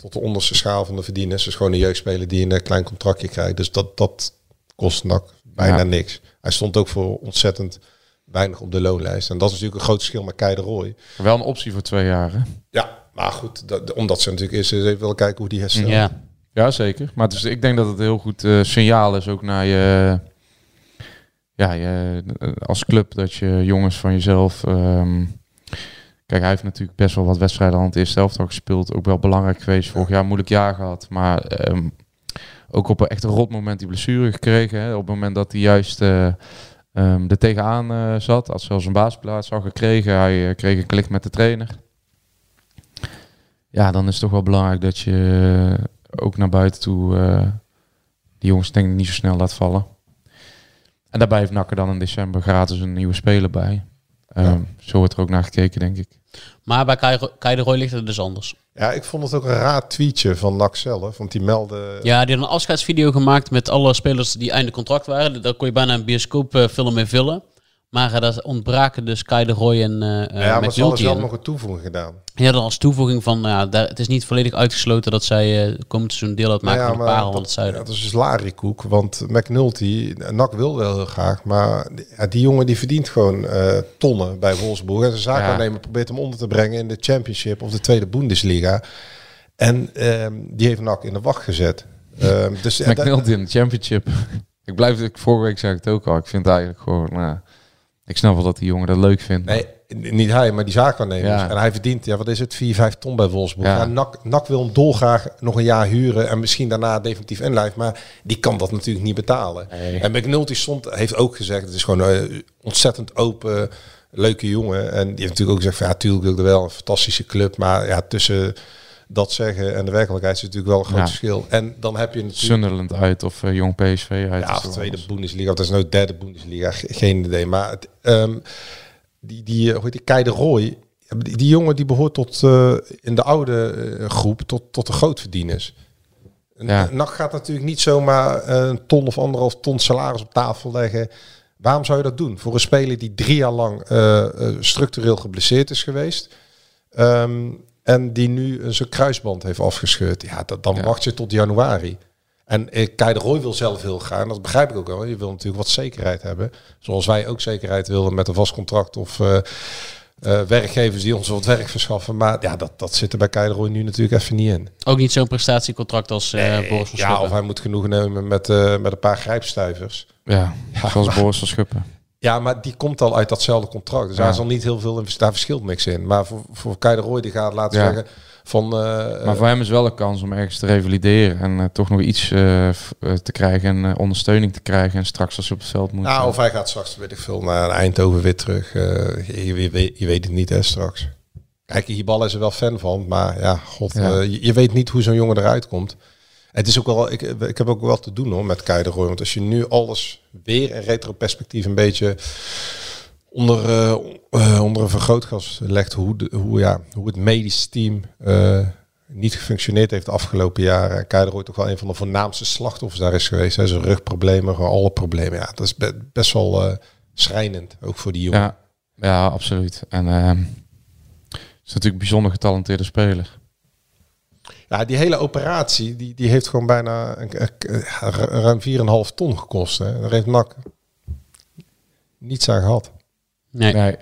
tot de onderste schaal van de verdieners. Dus gewoon een jeugdspeler die een klein contractje krijgt. Dus dat, dat kost NAC bijna Ja. niks. Hij stond ook voor ontzettend weinig op de loonlijst. En dat is natuurlijk een groot verschil met Kei de Roy. Wel een optie voor twee jaar, hè? Ja, maar goed. Dat, omdat ze natuurlijk eerst eens even willen kijken hoe die herstelt. Ja. Ja, zeker. Maar dus, ik denk dat het een heel goed eh, signaal is ook naar je, ja, je, eh, als club dat je jongens van jezelf. ehm, kijk, hij heeft natuurlijk best wel wat wedstrijden aan het eerste helft al gespeeld. Ook wel belangrijk geweest. Vorig jaar een moeilijk jaar gehad. Maar ehm, ook op een echt een rot moment die blessure gekregen. Hè, op het moment dat hij juist eh, ehm, er tegenaan eh, zat. Had zelfs een baasplaats al gekregen. Hij eh, kreeg een klik met de trainer. Ja, dan is het toch wel belangrijk dat je eh, ook naar buiten toe die jongens denk ik niet zo snel laat vallen. En daarbij heeft Nakker dan in december gratis een nieuwe speler bij. Ehm, Zo wordt er ook naar gekeken, denk ik. Maar bij Kai, Kai de Roy ligt het dus anders. Ja, ik vond het ook een raar tweetje van NAC zelf. Want die meldde... Ja, die had een afscheidsvideo gemaakt met alle spelers die einde contract waren. Daar kon je bijna een bioscoopfilm mee vullen. Maar uh, daar ontbraken dus Kai de Roy en uh, ja, maar ze hadden zelf nog een toevoeging gedaan. Ja, dan als toevoeging van, ja, daar, het is niet volledig uitgesloten dat zij uh, komend seizoen deel uitmaken ja, van de parel van het zuiden. Ja, dat is dus larikoek, want McNulty, NAC wil wel heel graag, maar ja, die jongen die verdient gewoon uh, tonnen bij Wolfsburg. En zijn zaakwaarnemer ja. probeert hem onder te brengen in de Championship of de tweede Bundesliga. En um, die heeft NAC in de wacht gezet. Um, dus, McNulty in de Championship. *laughs* ik blijf, ik, vorige week zei ik het ook al, ik vind het eigenlijk gewoon... Ik snap wel dat die jongen dat leuk vindt. Nee, niet hij, maar die zaakwaarnemers. Ja. En hij verdient, ja, wat is het, 4, 5 ton bij Wolfsburg. Ja. NAC, NAC wil hem dolgraag nog een jaar huren en misschien daarna definitief inlijf. Maar die kan dat natuurlijk niet betalen. Nee. En McNulty stond, heeft ook gezegd, het is gewoon een ontzettend open, leuke jongen. En die heeft natuurlijk ook gezegd, van, ja, tuurlijk wil ik er wel een fantastische club. Maar ja, tussen dat zeggen en de werkelijkheid is natuurlijk wel een groot Ja. verschil. En dan heb je natuurlijk... Sunderland uit of uh, Jong PSV uit. Ja, of tweede Bundesliga, of dat is nou derde Bundesliga, ge- geen idee. Maar het, ehm, die, die, eh, hoe heet die, Kei de Roy, die, die jongen die behoort tot, eh, in de oude eh, groep tot, tot de grootverdieners. Een Ja. NAC gaat natuurlijk niet zomaar eh, een ton of anderhalf ton salaris op tafel leggen. Waarom zou je dat doen? Voor een speler die drie jaar lang eh, eh, structureel geblesseerd is geweest. ehm, en die nu een zijn kruisband heeft afgescheurd. Ja, dat, dan Ja. wacht je tot januari. En Kei de Roy wil zelf heel graag, en dat begrijp ik ook wel. Je wil natuurlijk wat zekerheid hebben. Zoals wij ook zekerheid willen met een vast contract of eh, eh, werkgevers die ons wat werk verschaffen. Maar ja, dat, dat zit er bij Kei de Roy nu natuurlijk even niet in. Ook niet zo'n prestatiecontract als uh, Boris van ja, Schuppen. of hij moet genoeg nemen met, met een paar grijpstuivers. Ja, Ja, zoals maar- Boris van Schuppen. Ja, maar die komt al uit datzelfde contract. Dus Ja. daar zal niet heel veel in, daar verschilt niks in. Maar voor, voor Kei de Roy die gaat laten Ja. zeggen van... eh, Maar voor hem is wel een kans om ergens te revalideren en eh, toch nog iets eh, te krijgen en ondersteuning te krijgen. En straks als je op het veld moet. Nou, of hij gaat straks, weet ik veel, naar Eindhoven weer terug. Je, je, weet- je weet het niet, hè, straks. Kijk, Hibal is er wel fan van, maar ja, god, Ja. je, je weet niet hoe zo'n jongen eruit komt. Het is ook wel, ik, ik heb ook wel te doen hoor, met Kei de Roy. Want als je nu alles weer in retroperspectief een beetje onder, eh, eh, onder een vergrootglas legt, hoe, hoe, ja, hoe het medische team eh, niet gefunctioneerd heeft de afgelopen jaren. En toch wel een van de voornaamste slachtoffers daar is geweest. Hè. Zijn rugproblemen, gewoon alle problemen. Ja, dat is be- best wel schrijnend, ook voor die jongen. ja, ja, absoluut. En ehm is natuurlijk een bijzonder getalenteerde speler. Ja, die hele operatie, die, die heeft gewoon bijna een, ruim 4,5 ton gekost. Hè. Daar heeft NAC niets aan gehad. Nee. Nee.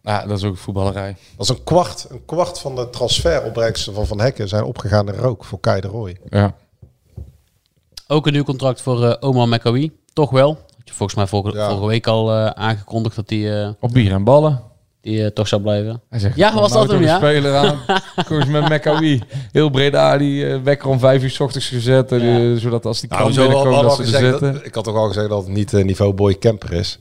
Ja, dat is ook voetballerij. Dat is een kwart, een kwart van de transferopbrengsten van Van Hekken zijn opgegaan in rook voor Kai de Roy. Ja. Ook een nieuw contract voor eh Omar Mekawi. Toch wel. Had je volgens mij vorige, Ja. vorige week al eh, aangekondigd dat die, eh, Op bier en ballen. Die eh, toch zou blijven. Hij zegt, Ja, was nou dat hem, toch ja? een speler aan. *laughs* Kom eens met Mekawi. Heel Breda, die eh, wekker om vijf uur s ochtends gezet. Ja. eh, zodat als die Nou, krant binnenkomt, dat ze er zitten. dat- ik had toch al gezegd dat het niet niveau boy camper is.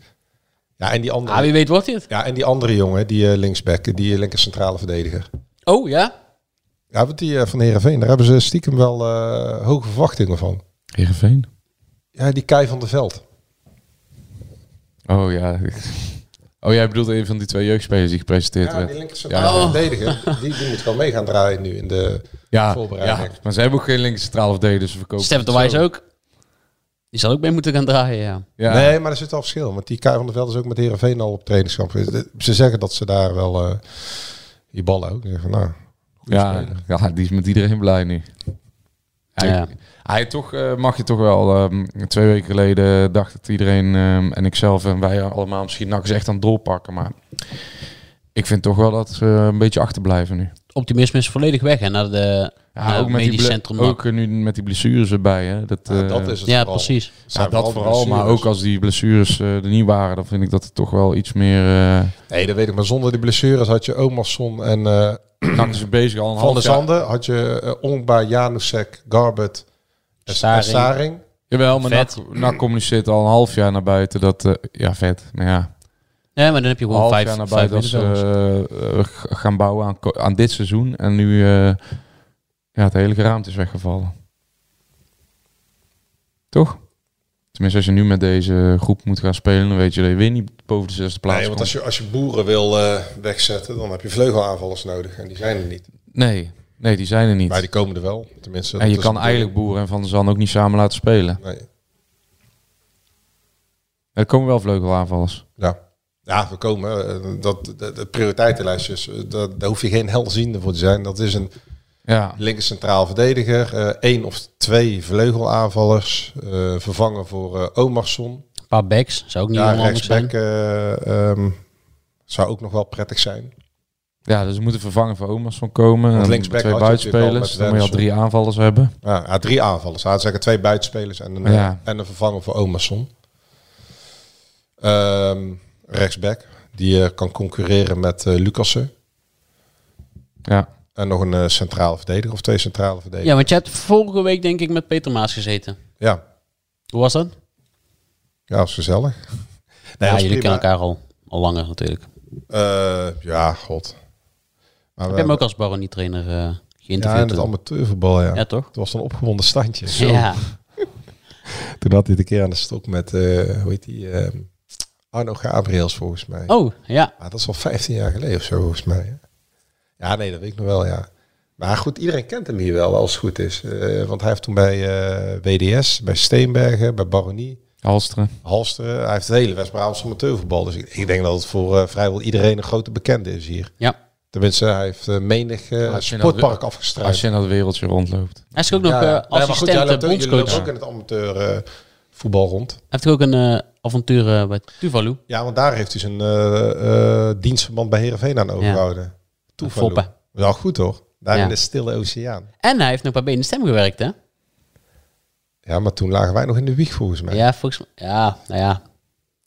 Ja, en die andere, Ah, wie weet wordt hij het. ja, en die andere jongen, die eh, linksback, die linker centrale verdediger. Oh, ja? Ja, want die eh, van Heerenveen, daar hebben ze stiekem wel eh, hoge verwachtingen van. Heerenveen? Ja, die Kai van der Veld. Oh ja. Oh, jij bedoelt een van die twee jeugdspelers die gepresenteerd Ja, werd. die linker centrale Ja. verdediger, die, die moet wel mee gaan draaien nu in de Ja, voorbereiding. ja, maar ze hebben ook geen linker centrale verdediger, dus we verkopen Stef de Wijs ook. Die zal ook mee moeten gaan draaien, ja. Ja. Nee, maar er zit wel verschil. Want die Kai van der Veld is ook met Heerenveen al op trainingskamp geweest. Ze zeggen dat ze daar wel eh, die ballen ook. Van, nou, Ja, speler. ja, die is met iedereen blij nu. Hij, Ja. hij toch eh, mag je toch wel. ehm, twee weken geleden dacht het iedereen ehm, en ik zelf en wij allemaal misschien nog eens echt aan het doorpakken. Maar ik vind toch wel dat ze een beetje achterblijven nu. Optimisme is volledig weg hè, naar de Ja, ook met die centrum. ook nu met die blessures erbij. Hè. Dat, Ja, eh, dat is het ja, vooral. precies. Ja, dat de vooral, maar ook als die blessures eh, er niet waren, dan vind ik dat het toch wel iets meer. eh Nee, dat weet ik. Maar zonder die blessures had je Omarsson en eh *clears throat* nakken ze bezig al een Van der jaar. Zanden. Had je uh, Ongba, Janusek, Garbet en Staring. Staring. Jawel, maar. NAC, NAC communiceert al een half jaar naar buiten dat... eh, ja, vet. Maar ja, Ja, maar dan heb je een gewoon half vijf, jaar naar vijf buiten als ze gaan bouwen aan, ko- aan dit seizoen. En nu eh, ja, het hele geraamte is weggevallen. Toch? Tenminste, als je nu met deze groep moet gaan spelen, dan weet je dat je weer niet boven de zesde plaats Nee, want komt. als je, als je boeren wil eh, wegzetten, dan heb je vleugelaanvallers nodig. En die zijn er niet. Nee, nee, die zijn er niet. Maar die komen er wel. Tenminste, en je dat kan de eigenlijk Boeren en Van der Zan ook niet samen laten spelen. Nee. Er komen wel vleugelaanvallers. Ja. Ja, we komen. eh, Dat, de, de prioriteitenlijstjes, eh, dat, daar hoef je geen helziende voor te zijn. Dat is een Ja, linker centraal verdediger, eh, één of twee vleugelaanvallers, eh, vervangen voor eh Omarsson. Een paar backs, zou ook niet Ja, zijn. rechtsback eh, ehm, zou ook nog wel prettig zijn. ja dus we moeten vervangen voor Omas van komen. Want En linksback twee buitenspelers. Dan moet je al drie aanvallers hebben. Ja, ja, drie aanvallers. Had zeggen twee buitenspelers en een, Ja. en een vervanger voor Omarsson. Ehm rechtsback, die kan concurreren met Lucassen. Ja. En nog een eh, centrale verdediger of twee centrale verdedigers. Ja, want je hebt vorige week denk ik met Peter Maas gezeten. Ja, Hoe was dat? ja, is gezellig. *laughs* Nee, ja, jullie prima. kennen elkaar al, al langer natuurlijk. Eh, ja, god. Maar Heb we hem ook als baronietrainer uh, ja, geïnterviewd? in het amateurvoetbal, ja. ja, toch? Het was een opgewonden standje. *laughs* Ja. *laughs* Toen had hij een keer aan de stok met, eh, hoe heet die, eh, Arno Gabriels volgens mij. Oh, ja. Maar dat is al 15 jaar geleden of zo volgens mij. hè. Ja, nee, dat weet ik nog wel, ja. Maar goed, iedereen kent hem hier wel als het goed is. Eh, want hij heeft toen bij eh, WDS, bij Steenbergen, bij Baronie, Halsteren. Halsteren. Hij heeft het hele West-Brabantse amateurvoetbal. Dus ik, ik denk dat het voor eh, vrijwel iedereen een grote bekende is hier. Ja. Tenminste, hij heeft menig Als je sportpark dat-. Als je in dat wereldje rondloopt. Hij is ook nog Ja, eh, ja. Goed, assistent ook- jullie bondscoach. ook in het amateur eh, voetbal rond. Hij heeft ook een avontuur bij Tuvalu. Ja, want daar heeft hij zijn eh, eh, dienstverband bij Heerenveen aan overgehouden. Foppen. Ja, goed hoor. Daar Ja. in de stille oceaan. En hij heeft nog bij Benen Stem gewerkt, hè? Ja, maar toen lagen wij nog in de wieg volgens mij. Ja, volgens mij. Ja, nou ja.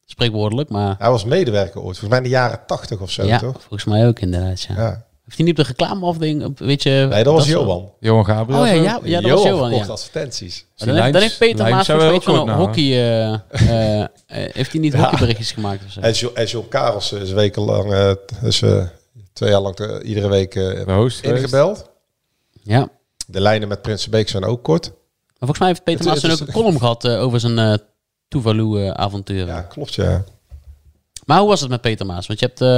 Spreekwoordelijk, maar... Hij was medewerker ooit. Volgens mij in de jaren tachtig of zo, ja, toch? volgens mij ook inderdaad, ja. Ja. Heeft hij niet op de reclameafdeling, op, weet je... Nee, dat was Johan. Johan Gabriel. Oh ja, ja, ja dat was Johan, ja. advertenties. Dan, heeft- dan heeft Peter Maas volgens mij wel van nou. hockey... eh, eh, eh, heeft hij niet *laughs* Ja. hockeyberichtjes gemaakt of zo? En Jo- En John Karelsen is wekenlang, eh, dus, eh, twee jaar lang eh, iedere week eh, De host geweest. ingebeld. Ja. Maar De lijnen met Prinsenbeek zijn ook kort. volgens mij heeft Peter Het- Maas het toen ook een column gehad eh, over zijn eh Tuvalu-avonturen. Ja, klopt ja. Maar hoe was het met Peter Maas? Want je hebt, eh,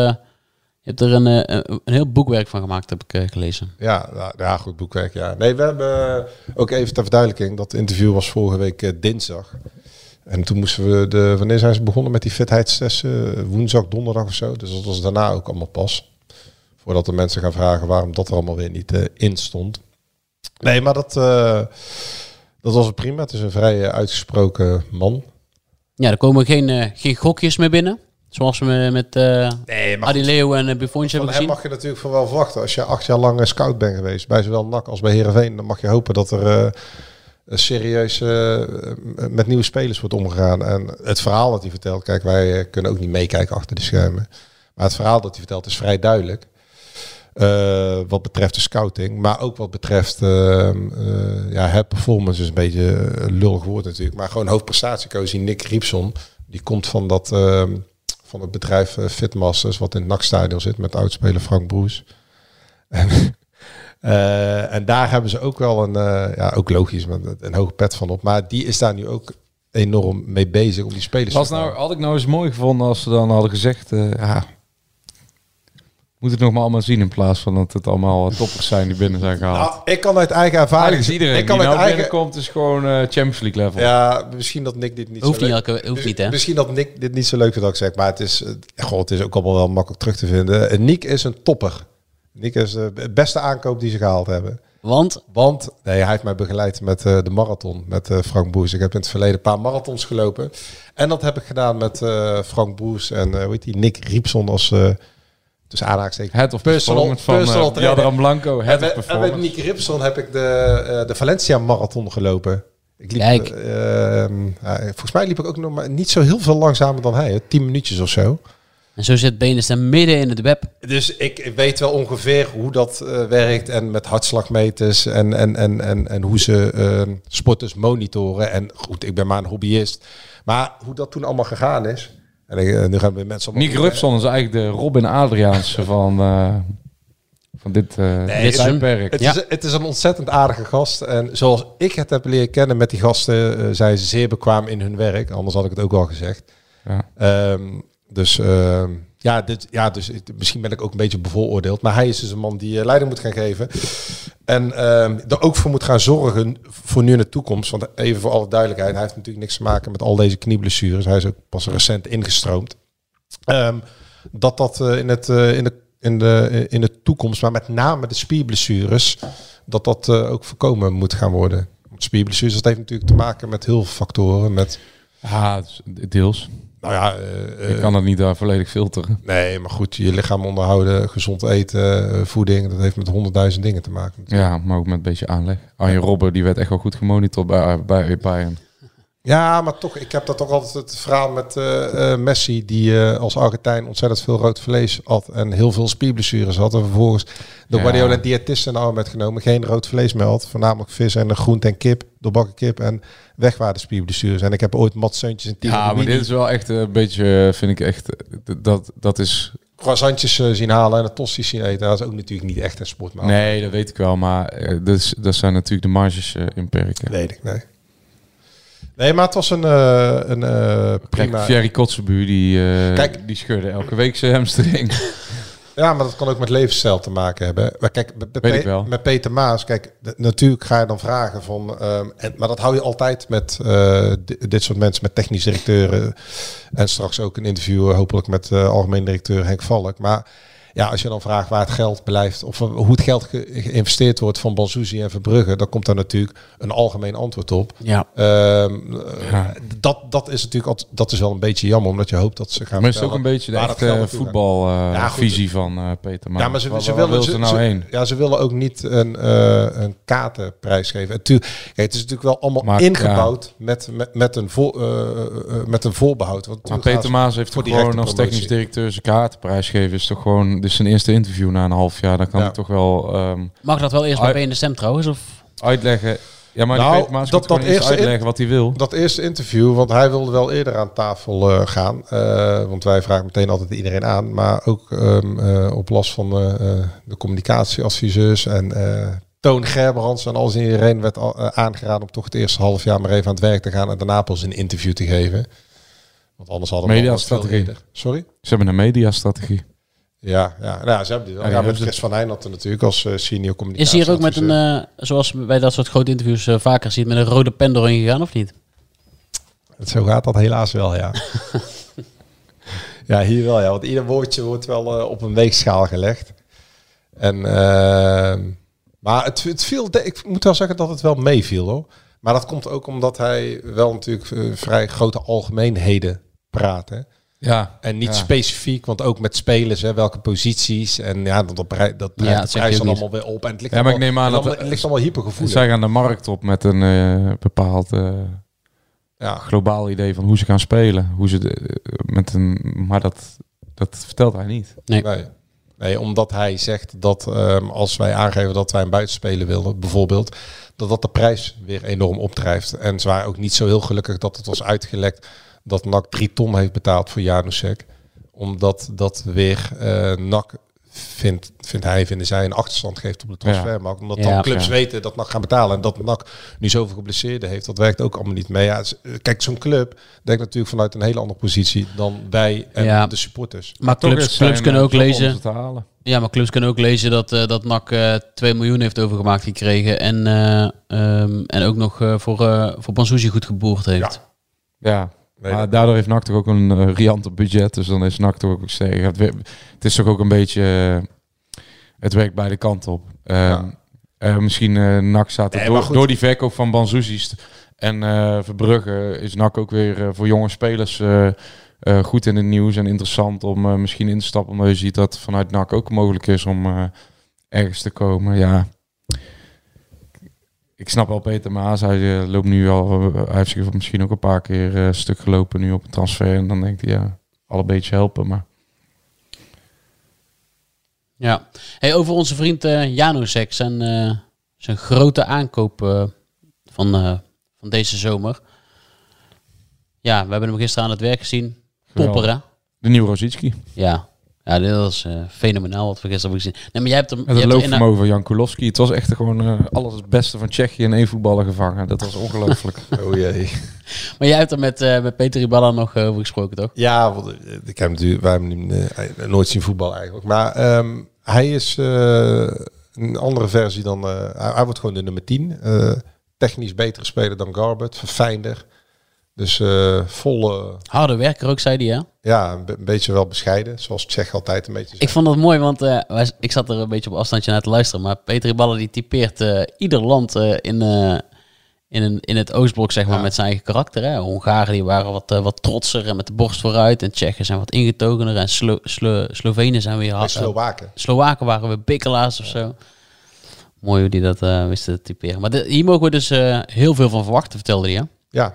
je hebt er een, eh, een, een heel boekwerk van gemaakt, heb ik gelezen. Ja, ja, ja, goed boekwerk. Ja. Nee, we hebben ook even ter verduidelijking. Dat interview was vorige week dinsdag. En toen moesten we de. Wanneer zijn ze begonnen met die fitheidstesten? Woensdag, donderdag of zo. Dus dat was daarna ook allemaal pas. Voordat de mensen gaan vragen waarom dat er allemaal weer niet eh, in stond. Nee, maar dat, eh, dat was prima. Het is een vrij eh, uitgesproken man. Ja, er komen geen, eh, geen gokjes meer binnen. Zoals we met eh Nee, en uh, Buffons van hebben hem gezien. mag je natuurlijk van wel verwachten. Als je acht jaar lang scout bent geweest, bij zowel NAC als bij Heerenveen, dan mag je hopen dat er eh, een serieus met nieuwe spelers wordt omgegaan. En het verhaal dat hij vertelt, kijk, wij kunnen ook niet meekijken achter de schermen. Maar het verhaal dat hij vertelt is vrij duidelijk. Eh, wat betreft de scouting, maar ook wat betreft eh, eh, ja, het performance is een beetje een lullig woord natuurlijk. Maar gewoon hoofdprestatiecoach, Nick Riepson, die komt van dat eh, van het bedrijf eh, Fitmasters, wat in het NAC-stadion zit met oudspeler Frank Broes. *laughs* En, en daar hebben ze ook wel een, ja, ook logisch, met een hoge pet van op. Maar die is daar nu ook enorm mee bezig om die spelers Was te nou, had ik nou eens mooi gevonden als ze dan hadden gezegd... ja, moet het nog maar allemaal zien in plaats van dat het allemaal *laughs* toppers zijn die binnen zijn gehaald. Nou, ik kan uit eigen ervaring... Eigenlijk iedereen ik kan die uit nou eigen, binnenkomt is gewoon eh, Champions League level. Ja, misschien dat Nick dit niet Hoeft zo niet, leuk... elke, hoeft niet, hè? Misschien dat Nick dit niet zo leuk vindt dat ik zeg, maar het is, eh, goh, het is ook allemaal wel makkelijk terug te vinden. En Nick is een topper. Nick is eh, de beste aankoop die ze gehaald hebben. Want Want nee, hij heeft mij begeleid met eh, de marathon met eh, Frank Boes. Ik heb in het verleden een paar marathons gelopen. En dat heb ik gedaan met eh, Frank Boes en eh hoe heet die, Nick Riepson als eh tussen aanhaakstekens. Head of Personal- van personal uh. Jadran Blanco. En met, of en met performance. Nick Ripson heb ik de, eh, de Valencia marathon gelopen. Ik liep, Kijk. eh, ehm, volgens mij liep ik ook nog maar niet zo heel veel langzamer dan hij. hè. Tien minuutjes of zo. en zo zit Benestem midden in het web. Dus ik weet wel ongeveer hoe dat eh, werkt en met hartslagmeters en, en, en, en, en hoe ze ehm, sporters monitoren. En goed, ik ben maar een hobbyist. Maar hoe dat toen allemaal gegaan is. En ik, eh, nu gaan we mensen. Nick Rupson is eigenlijk de Robin Adriaanse van, eh, van dit, eh Nee, dit het- Ja. is, het is een ontzettend aardige gast. En zoals ik het heb leren kennen met die gasten, zijn ze zeer bekwaam in hun werk. Anders had ik het ook wel gezegd. Ja. Ehm, dus ehm, ja, ja, dus misschien ben ik ook een beetje bevooroordeeld. Maar hij is dus een man die eh, leiding moet gaan geven. En ehm er ook voor moet gaan zorgen voor nu in de toekomst. Want even voor alle duidelijkheid, hij heeft natuurlijk niks te maken met al deze knieblessures. Hij is ook pas recent ingestroomd. Ehm, dat dat eh, in, het, eh, in, de, in, de, in de toekomst, maar met name de spierblessures, dat dat ook voorkomen moet gaan worden. Spierblessures, dat heeft natuurlijk te maken met heel veel factoren. Met, Ja, deels. Nou ja, eh, Ik eh, kan dat niet daar volledig filteren. nee, maar goed, je lichaam onderhouden, gezond eten, eh, voeding, dat heeft met honderdduizend dingen te maken. natuurlijk. Ja, maar ook met een beetje aanleg. Arjen Robben, die werd echt wel goed gemonitord bij, bij Bayern. Ja, maar toch, ik heb dat toch altijd het verhaal met eh, eh, Messi, die eh, als Argentijn ontzettend veel rood vlees had en heel veel spierblessures had. En vervolgens door Ja. Guardiola een diëtist in de arm werd genomen, geen rood vlees meer had. Voornamelijk vis en groente en kip, doorbakken kip en weg waren de spierblessures. En ik heb ooit Mat Seuntjes en Ja, maar dit is wel echt een beetje, vind ik echt, dat, dat is... croissantjes zien halen en een tosti's zien eten. Dat is ook natuurlijk niet echt een sport. Nee, dat weet ik wel, maar eh, dat, zijn natuurlijk de marges eh, inperken. weet ik, nee. Nee, maar het was een, eh, een eh, prima... Kijk, Thierry Kotzebu, die, eh, Kijk. die scheurde elke week zijn hamstring. *laughs* Ja, maar dat kan ook met levensstijl te maken hebben. Maar kijk, met, met Weet Pe- ik wel. met Peter Maas, kijk, natuurlijk ga je dan vragen van, ehm, en, maar dat hou je altijd met di- dit soort mensen, met technisch directeuren en straks ook een interview, hopelijk met algemeen directeur Henk Valk. Maar ja, als je dan vraagt waar het geld blijft of eh, hoe het geld ge- geïnvesteerd wordt van Banzuzi en Verbrugge, dan komt daar natuurlijk een algemeen antwoord op. Ja. Ehm, eh, Ja. dat, dat is natuurlijk altijd, dat is wel een beetje jammer, omdat je hoopt dat ze gaan. Maar is het ook een beetje de het echte voetbalvisie Ja, goed. van eh, Peter Maas? Ja, maar ze, ze willen wil ze, nou ze- heen? Ja, ze willen ook niet een, eh een kaartenprijs geven. En tu- kijk, het is natuurlijk wel allemaal Maar, ingebouwd met, met, met, een voor, eh, eh, met een voorbehoud. Want Maar Peter Maas heeft voor toch gewoon als technisch directeur zijn kaartenprijs geven. Is toch gewoon, is zijn eerste interview na een half jaar. Dan kan Ja. hij toch wel ehm, Mag dat wel eerst bij Ai- BNSM trouwens? Of? uitleggen. Ja, maar Nou, Maas dat- dat eerst eerste in- uitleggen wat hij wil. Dat eerste interview, want hij wilde wel eerder aan tafel eh, gaan. eh, want wij vragen meteen altijd iedereen aan. Maar ook ehm, eh, op last van eh, eh, de communicatieadviseurs en eh, Toon Gerbrands en alles en iedereen werd al, aangeraden om toch het eerste half jaar maar even aan het werk te gaan en daarna pas een interview te geven. Want anders hadden we Mediastrategie. Sorry? Ze hebben een mediastrategie. Ja, ja. Nou, ja, ze hebben wel. Ja, met Chris van Heijnatten natuurlijk als eh, senior Is communicatie. hier ook met een, eh, zoals bij dat soort grote interviews eh, vaker ziet, met een rode pen doorheen gegaan of niet? Zo gaat dat helaas wel, ja. *laughs* ja, hier wel, ja. Want ieder woordje wordt wel op een weegschaal gelegd. En, ehm, maar het, het viel, ik moet wel zeggen dat het wel meeviel, hoor. Maar dat komt ook omdat hij wel natuurlijk vrij grote algemeenheden praat, hè. Ja. En niet Ja. specifiek, want ook met spelers, hè, welke posities. En ja, dat, dat, dat, Ja, prijs dan allemaal weer op. En het ligt Ja, maar ik allemaal- neem aan dat- allemaal- het ligt allemaal hypergevoelig. Zij gaan de markt op met een eh, bepaald eh, Ja. globaal idee van hoe ze gaan spelen. Hoe ze de, eh, met een, maar dat, dat vertelt hij niet. Nee. Nee. nee, omdat hij zegt dat ehm, als wij aangeven dat wij een buitenspeler willen, bijvoorbeeld, dat dat de prijs weer enorm opdrijft. En ze waren ook niet zo heel gelukkig dat het was uitgelekt dat NAC drie ton heeft betaald voor Janusek. Omdat dat weer eh NAC vindt, vindt hij, vinden zij, een achterstand geeft op de transfermarkt. Omdat dan clubs Ja. weten dat NAC gaan betalen. En dat NAC nu zoveel geblesseerden heeft, dat werkt ook allemaal niet mee. Ja, z- kijk, zo'n club denkt natuurlijk vanuit een hele andere positie dan wij en Ja. de supporters. Maar Toch clubs, clubs kunnen eh, ook lezen. ze te halen. Ja, maar clubs kunnen ook lezen dat, eh dat NAC eh 2 miljoen heeft overgemaakt gekregen. En, eh, ehm, en ook nog eh, voor, eh voor Bansuzi goed geboerd heeft. Ja, Nee, maar daardoor heeft NAC toch ook een uh, riante budget. Dus dan is NAC toch ook sterk. Het, het is toch ook een beetje... eh, het werkt beide kanten op. Ehm, eh, misschien eh NAC staat er Nee, door, die verkoop van Banzuzi's en eh Verbrugge is NAC ook weer eh, voor jonge spelers eh, eh, goed in het nieuws en interessant om eh, misschien in te stappen. Omdat je ziet dat vanuit NAC ook mogelijk is om eh, ergens te komen. Ja, ik snap wel Peter Maas. Hij eh, loopt nu al, hij heeft zich misschien ook een paar keer eh, stuk gelopen nu op een transfer. En dan denkt hij, ja, al een beetje helpen. Maar Ja. Hey, over onze vriend eh Janusek, zijn, eh, zijn grote aankoop eh, van, eh, van deze zomer. Ja, we hebben hem gisteren aan het werk gezien. Hè? de nieuwe Rosicki. Ja. Ja, dit was eh, fenomenaal wat we gisteren hebben gezien. Nee, maar jij hebt hem... Met je het er loopvermogen van Jan Kulowski. Het was echt gewoon eh, alles het beste van Tsjechië in één voetballer gevangen. Dat was ongelooflijk. *laughs* Oh jee. *laughs* Maar jij hebt er met, eh, met Peter Iballa nog over gesproken, toch? Ja, want ik heb natuurlijk, wij hebben hem nooit zien voetbal eigenlijk. Maar ehm, hij is eh, een andere versie dan. eh, hij, hij wordt gewoon de nummer 10. Eh, technisch betere speler dan Garbert, verfijnder. Dus eh volle, Harde werker ook, zei hij, hè? Ja, een, be- een beetje wel bescheiden. Zoals Tsjech altijd een beetje Ik vond dat mooi, want eh, ik zat er een beetje op afstandje naar te luisteren. Maar Peter Iballa die typeert eh, ieder land eh, in, in, een, in het Oostblok, zeg maar, Ja. met zijn eigen karakter. Hè. Hongaren die waren wat, wat trotser en met de borst vooruit. En Tsjechen zijn wat ingetogener. En Slo Slo Slovenen zijn weer... Hard- Slowaken. Slowaken waren we bikkelaars of zo. Mooi hoe die dat wisten te typeren. Maar de- hier mogen we dus heel veel van verwachten, vertelde hij. Hè? Ja,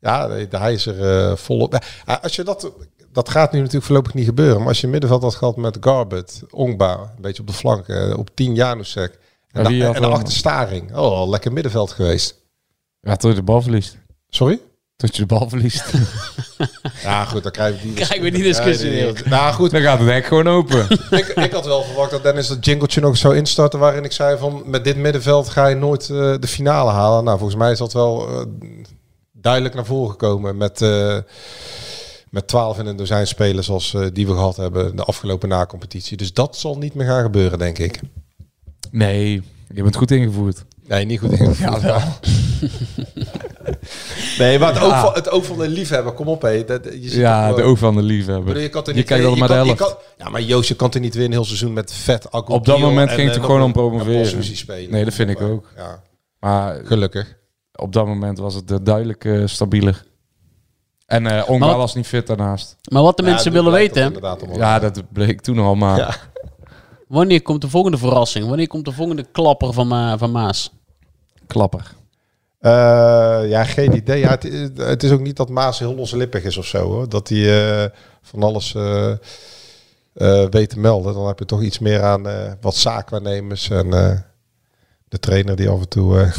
ja hij is er eh, volop. Als je dat, dat gaat nu natuurlijk voorlopig niet gebeuren. Maar als je een middenveld had gehad met Garbert, Ongba, een beetje op de flank, eh, op 10 Janusek. En, en dan- achter Staring. Oh, lekker middenveld geweest. ja, tot je de bal verliest. Sorry? Tot je de bal verliest. *laughs* Ja, goed, dan krijgen we die, Krijgen we die discussie Ja, weer. Nou goed, Dan gaat het hek gewoon open. *laughs* ik, ik had wel verwacht dat Dennis dat jingletje nog zou instarten waarin ik zei van met dit middenveld ga je nooit eh, de finale halen. Nou, volgens mij is dat wel eh, duidelijk naar voren gekomen met, eh met 12 in een dozijn spelers als eh, die we gehad hebben de afgelopen na-competitie. Dus dat zal niet meer gaan gebeuren, denk ik. Nee, je bent goed ingevoerd. Nee, niet goed ingevoerd. *laughs* nee, maar het, oog van, het oog van de liefhebber, kom op hé. Dat, je ziet Ja, de oog van de liefhebber. bedoel, je kan er niet kijkt je maar de helft. kan- Ja, maar Joost, je kan er niet weer een heel seizoen met vet Akko Op dat moment en, ging het eh, er gewoon om promoveren. spelen. Nee, dat vind ik ook. Ja, Maar gelukkig. op dat moment was het eh, duidelijk eh, stabieler. En eh Ongba Maar wat- was niet fit daarnaast. Maar wat de Ja, mensen willen weten. Ja, dat bleek toen al, maar Ja. wanneer komt de volgende verrassing? Wanneer komt de volgende klapper van, Ma van Maas? klapper. Eh, ja, geen idee. Ja, het, het is ook niet dat Maas heel loslippig is of zo. Hoor. Dat hij eh, van alles eh, eh, weet te melden. Dan heb je toch iets meer aan eh, wat zaakwaarnemers en eh, de trainer die af en toe...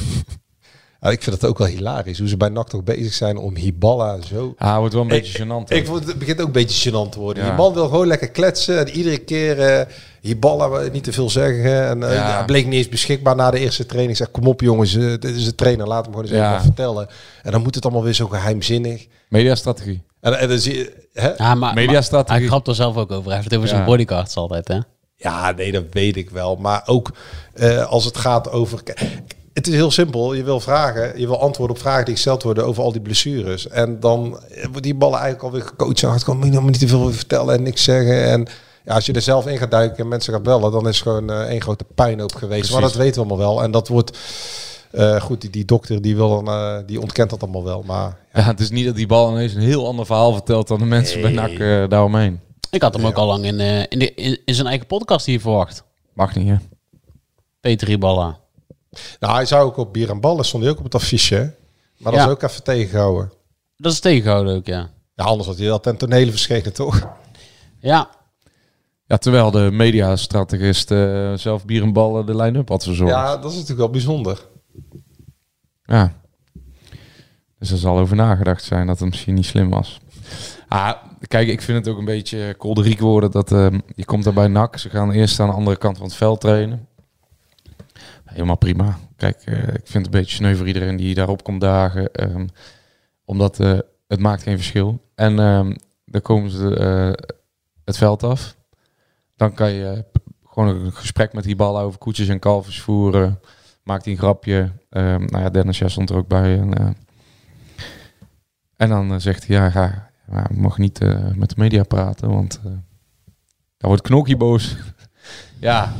ja, ik vind het ook wel hilarisch hoe ze bij NAC toch bezig zijn om Hiballa zo... Ah, wordt wel een beetje gênant. Ik vond het begint ook een beetje gênant te worden. Ja. Die man wil gewoon lekker kletsen. En iedere keer eh Hiballa eh, niet te veel zeggen. En eh, Ja. ja, bleek niet eens beschikbaar na de eerste training. Ik zeg, kom op jongens, dit is de trainer. Laat hem gewoon eens Ja. even wat vertellen. En dan moet het allemaal weer zo geheimzinnig. Mediastrategie. En, en dan zie je... Hè? Ja, maar, Mediastrategie. maar hij grapt er zelf ook over. Hij heeft het over Ja. zijn bodyguards altijd, hè? Ja, nee, dat weet ik wel. Maar ook eh, als het gaat over... Het is heel simpel. Je wil vragen, je wil antwoorden op vragen die gesteld worden over al die blessures. En dan eh, wordt die ballen eigenlijk alweer gecoacht. En kan je niet te veel vertellen en niks zeggen. En ja, als je er zelf in gaat duiken en mensen gaat bellen, dan is het gewoon eh, één grote puinhoop geweest. Maar dat Precies. weten we allemaal wel. En dat wordt Eh, goed, die, die dokter die, wil dan, eh, die ontkent dat allemaal wel. Maar Ja, het is niet dat die bal ineens een heel ander verhaal vertelt dan de mensen bij NAC daaromheen. Ik had hem ook al lang in, eh, in, de, in, in zijn eigen podcast hier verwacht. Mag niet, hè? Peter Riballa. Nou, hij zou ook op bier en ballen, stond hij ook op het affiche. hè? Maar dat Ja. is ook even tegengehouden. Dat is tegengehouden ook, ja. Ja, anders had hij wel ten tonele verschenen, toch? Ja, Ja, terwijl de mediastrategist eh zelf bier en ballen de line-up had verzorgd. Ja, dat is natuurlijk wel bijzonder. Ja. Dus er zal over nagedacht zijn dat het misschien niet slim was. Ah, kijk, ik vind het ook een beetje kolderiek worden dat ehm, je komt daar bij NAC. Ze gaan eerst aan de andere kant van het veld trainen. Helemaal prima. Kijk, eh, ik vind het een beetje sneu voor iedereen die daarop komt dagen. ehm, omdat eh, het maakt geen verschil. En ehm, dan komen ze eh, het veld af. Dan kan je gewoon een gesprek met die ballen over koetjes en kalfjes voeren. Maakt hij een grapje. Ehm, nou ja, Dennis stond er ook bij. En, en dan zegt hij, ja, ga, ja, ik mag niet met de media praten, want dan wordt Knokkie boos. *laughs* ja.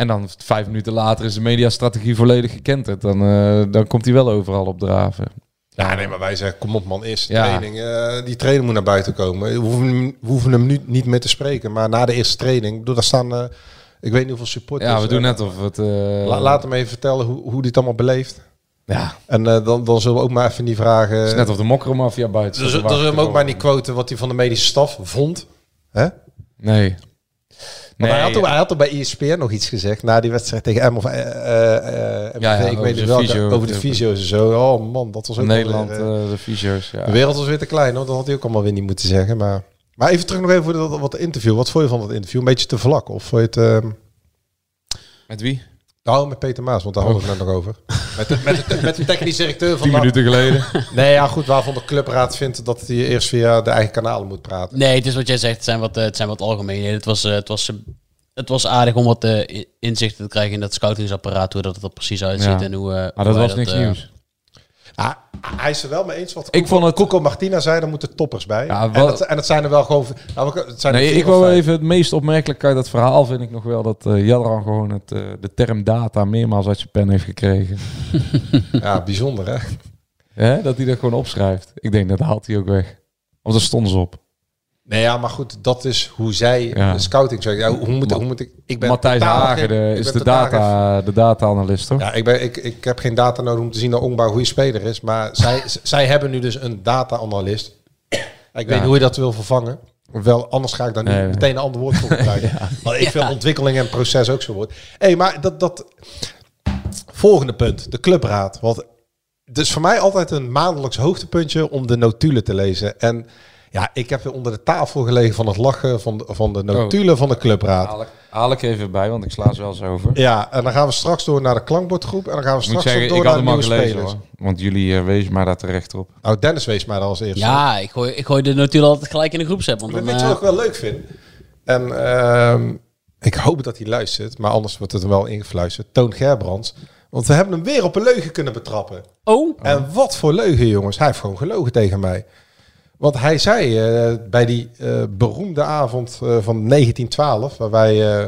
En dan vijf minuten later is de mediastrategie volledig gekend. Dan, eh, dan komt hij wel overal op draven. Ja, nee, maar wij zeggen, kom op man, eerste Ja. training. eh, die trainer moet naar buiten komen. We hoeven, hem, we hoeven hem nu niet meer te spreken. Maar na de eerste training, bedoel, daar staan, eh, ik weet niet hoeveel supporters. Ja, we doen net of het... La- laat hem even vertellen hoe, hoe het allemaal beleeft. Ja, En dan, dan zullen we ook maar even niet vragen. het is net of de mokromafia buiten te dan zullen we hem ook maar niet quoten wat hij van de medische staf vond. Hè? Nee. Want hij, had toch, hij had toch bij ESPN nog iets gezegd na die wedstrijd tegen M of MVV, Ja, ja, ik over weet niet welke, fysio- over de fysio's en zo. Oh man, dat was ook wel Nederland, weer, de fysio's, ja. De wereld was weer te klein, hoor. Dat had hij ook allemaal weer niet moeten zeggen. Maar, maar even terug nog even voor dat, wat interview. Wat vond je van dat interview? Een beetje te vlak? Of vond je het... ehm, Met wie? Nou, met Peter Maas, want daar hadden we het net nog over. *laughs* Met de, met de, met de technisch directeur van... Tien minuten geleden. *laughs* Nee, ja goed, waarvan de clubraad vindt dat hij eerst via de eigen kanalen moet praten. Nee, het is wat jij zegt. Het zijn wat, eh, het zijn wat algemeenheden. Het was, eh, het, was, eh, het was aardig om wat inzichten te krijgen in dat scoutingsapparaat. Hoe dat het er precies uitziet. Ja. En hoe, Maar dat was niks nieuws. Ah, hij is er wel mee eens wat Ik vond het- Coco Martina zei, er moeten toppers bij. Ja, en, dat, en dat zijn er wel gewoon... Nou, het zijn Nee, ik wil even het meest opmerkelijke uit dat verhaal vind ik nog wel dat Jadran gewoon het, eh, de term data meermaals uit zijn pen heeft gekregen. *laughs* Ja, bijzonder hè. Hè? Dat hij dat gewoon opschrijft. Ik denk dat haalt hij ook weg. Want daar stonden ze op. Nee, ja, maar goed, dat is hoe zij Ja. de scouting zeggen. Ja, hoe, moet, hoe moet ik... Ik ben Matthijs de, ik is de data, de data-analyst, toch? Ja, ik, ben, ik, ik heb geen data nodig om te zien dat Ongba een goede speler is. Maar zij, *laughs* zij hebben nu dus een data-analyst. Ik weet niet hoe je dat wil vervangen. Wel, anders ga ik daar nu Nee, meteen een ander woord voor gebruiken. *laughs* Want ik vind ontwikkeling en proces ook zo woord. Hé, maar dat, dat... Volgende punt, de clubraad. Want het is voor mij altijd een maandelijks hoogtepuntje om de notulen te lezen. En ja, ik heb weer onder de tafel gelegen van het lachen van de, van de notulen van de clubraad. Haal ik, haal ik even bij, want ik sla ze wel eens over. Ja, en dan gaan we straks door naar de klankbordgroep. En dan gaan we straks zeggen, door naar hem de nieuwe gelezen spelers. hoor. Want jullie uh, wezen maar daar terecht op. Nou, Dennis wees mij daar als eerste. Ja, ik gooi, ik gooi de natuurlijk altijd gelijk in de groepsapp. Want Maar dan, weet je eh, wat ik wel leuk vind? En ehm, ik hoop dat hij luistert, maar anders wordt het er wel ingefluisterd. Toon Gerbrands. Want we hebben hem weer op een leugen kunnen betrappen. oh, En wat voor leugen, jongens. Hij heeft gewoon gelogen tegen mij. Want hij zei eh, bij die eh, beroemde avond eh, van 1912, waar wij... eh,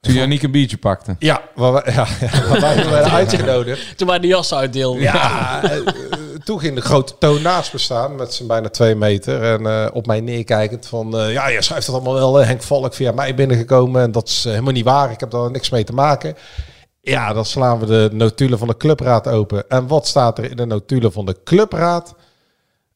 Toen Janiek een biertje pakte. ja, waar wij, ja, ja, waar wij *laughs* werden uitgenodigd. toen wij de jas uitdeelden. Ja, toen ging de grote toon naast me staan met zijn bijna twee meter. En eh, op mij neerkijkend van, eh, ja, je schrijft dat allemaal wel. Henk Valk via mij binnengekomen en dat is helemaal niet waar. Ik heb daar niks mee te maken. Ja, dan slaan we de notulen van de clubraad open. En wat staat er in de notulen van de clubraad?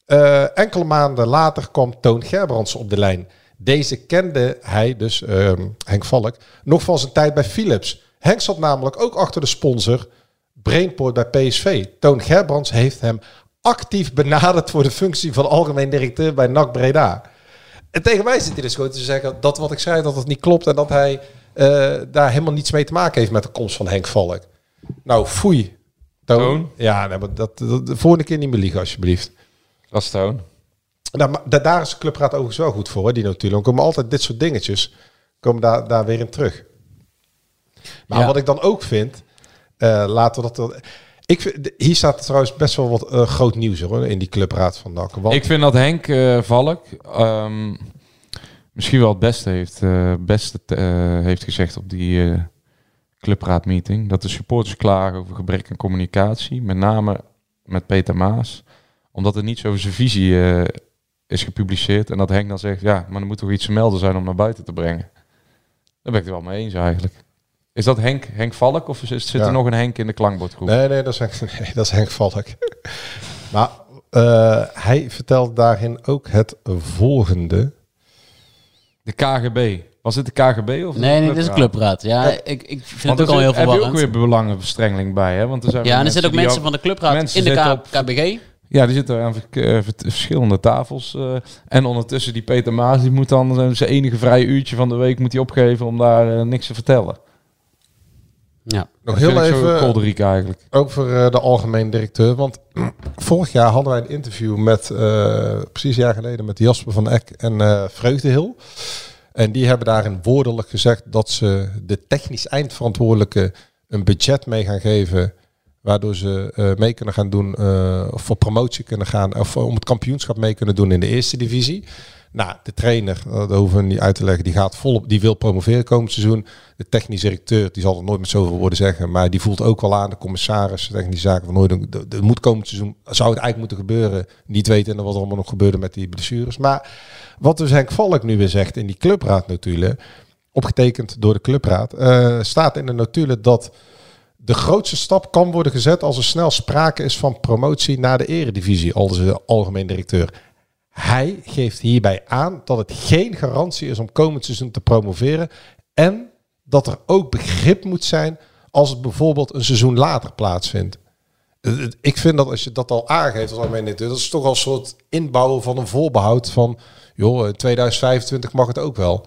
Eh, enkele maanden later kwam Toon Gerbrands op de lijn. Deze kende hij, dus ehm, Henk Valk, nog van zijn tijd bij Philips. Henk zat namelijk ook achter de sponsor Brainport bij PSV. Toon Gerbrands heeft hem actief benaderd voor de functie van algemeen directeur bij NAC Breda. En tegen mij zit hij dus gewoon te zeggen dat wat ik zei, dat het niet klopt en dat hij eh, daar helemaal niets mee te maken heeft met de komst van Henk Valk. Nou, foei. Toon. Toon? Ja, nee, maar dat, dat, de volgende keer niet meer liegen alsjeblieft. Toon. Nou, maar da- daar is de clubraad overigens wel goed voor, hè, die notulen. Dan komen altijd dit soort dingetjes komen daar, daar weer in terug. Maar Ja. wat ik dan ook vind, eh, laten we dat... Ik vind, hier staat trouwens best wel wat eh, groot nieuws hoor, in die clubraad van NAC. Want, Ik vind dat Henk eh, Valk ehm, misschien wel het beste heeft, beste heeft gezegd op die clubraadmeeting, dat de supporters klagen over gebrek aan communicatie, met name met Peter Maas, omdat er niets over zijn visie eh, is gepubliceerd. En dat Henk dan zegt, ja, maar er moet toch iets te melden zijn om naar buiten te brengen. Daar ben ik het wel mee eens eigenlijk. Is dat Henk, Henk Valk of is, zit Ja. er nog een Henk in de klankbordgroep? Nee, nee, dat is Henk, *laughs* nee, dat is Henk Valk. *laughs* maar eh, hij vertelt daarin ook het volgende. De KGB. Was het de KGB of Nee, nee, dit is een clubraad. Ja, Ja. ik, ik vind Want het ook al heel zit- heb je ook verwarrend. weer belangenverstrengeling bij, hè? Want er zijn Ja, en er zitten ook mensen van de clubraad in de zitten K- op- KBG. Ja, die zitten aan eh, ver- verschillende tafels. eh, en ondertussen die Peter Maas, die moet dan zijn enige vrije uurtje van de week moet hij opgeven om daar eh, niks te vertellen. Ja. Nog Dat heel even kolderiek eigenlijk. over eh, de algemeen directeur. Want *clears throat* vorig jaar hadden wij een interview met, eh, precies een jaar geleden, met Jasper van Eck en eh Vreugdehil. En die hebben daarin woordelijk gezegd dat ze de technisch eindverantwoordelijke een budget mee gaan geven. Waardoor ze eh, mee kunnen gaan doen, eh, of voor promotie kunnen gaan, of om het kampioenschap mee kunnen doen in de eerste divisie. Nou, de trainer, eh, dat hoeven we niet uit te leggen, die gaat volop, die wil promoveren komend seizoen. De technisch directeur, die zal het nooit met zoveel woorden zeggen, maar die voelt ook wel aan, de commissaris, de technische zaken van nooit, er moet komend seizoen, zou het eigenlijk moeten gebeuren, niet weten wat er allemaal nog gebeurde met die blessures. Maar wat dus Henk Valk nu weer zegt in die clubraad natuurlijk, opgetekend door de clubraad, eh, staat in de notulen dat de grootste stap kan worden gezet als er snel sprake is van promotie naar de eredivisie, als de algemeen directeur. Hij geeft hierbij aan dat het geen garantie is om komend seizoen te promoveren en dat er ook begrip moet zijn als het bijvoorbeeld een seizoen later plaatsvindt. Ik vind dat als je dat al aangeeft als algemeen directeur, dat is toch al een soort inbouwen van een voorbehoud van, joh, in 2025 mag het ook wel.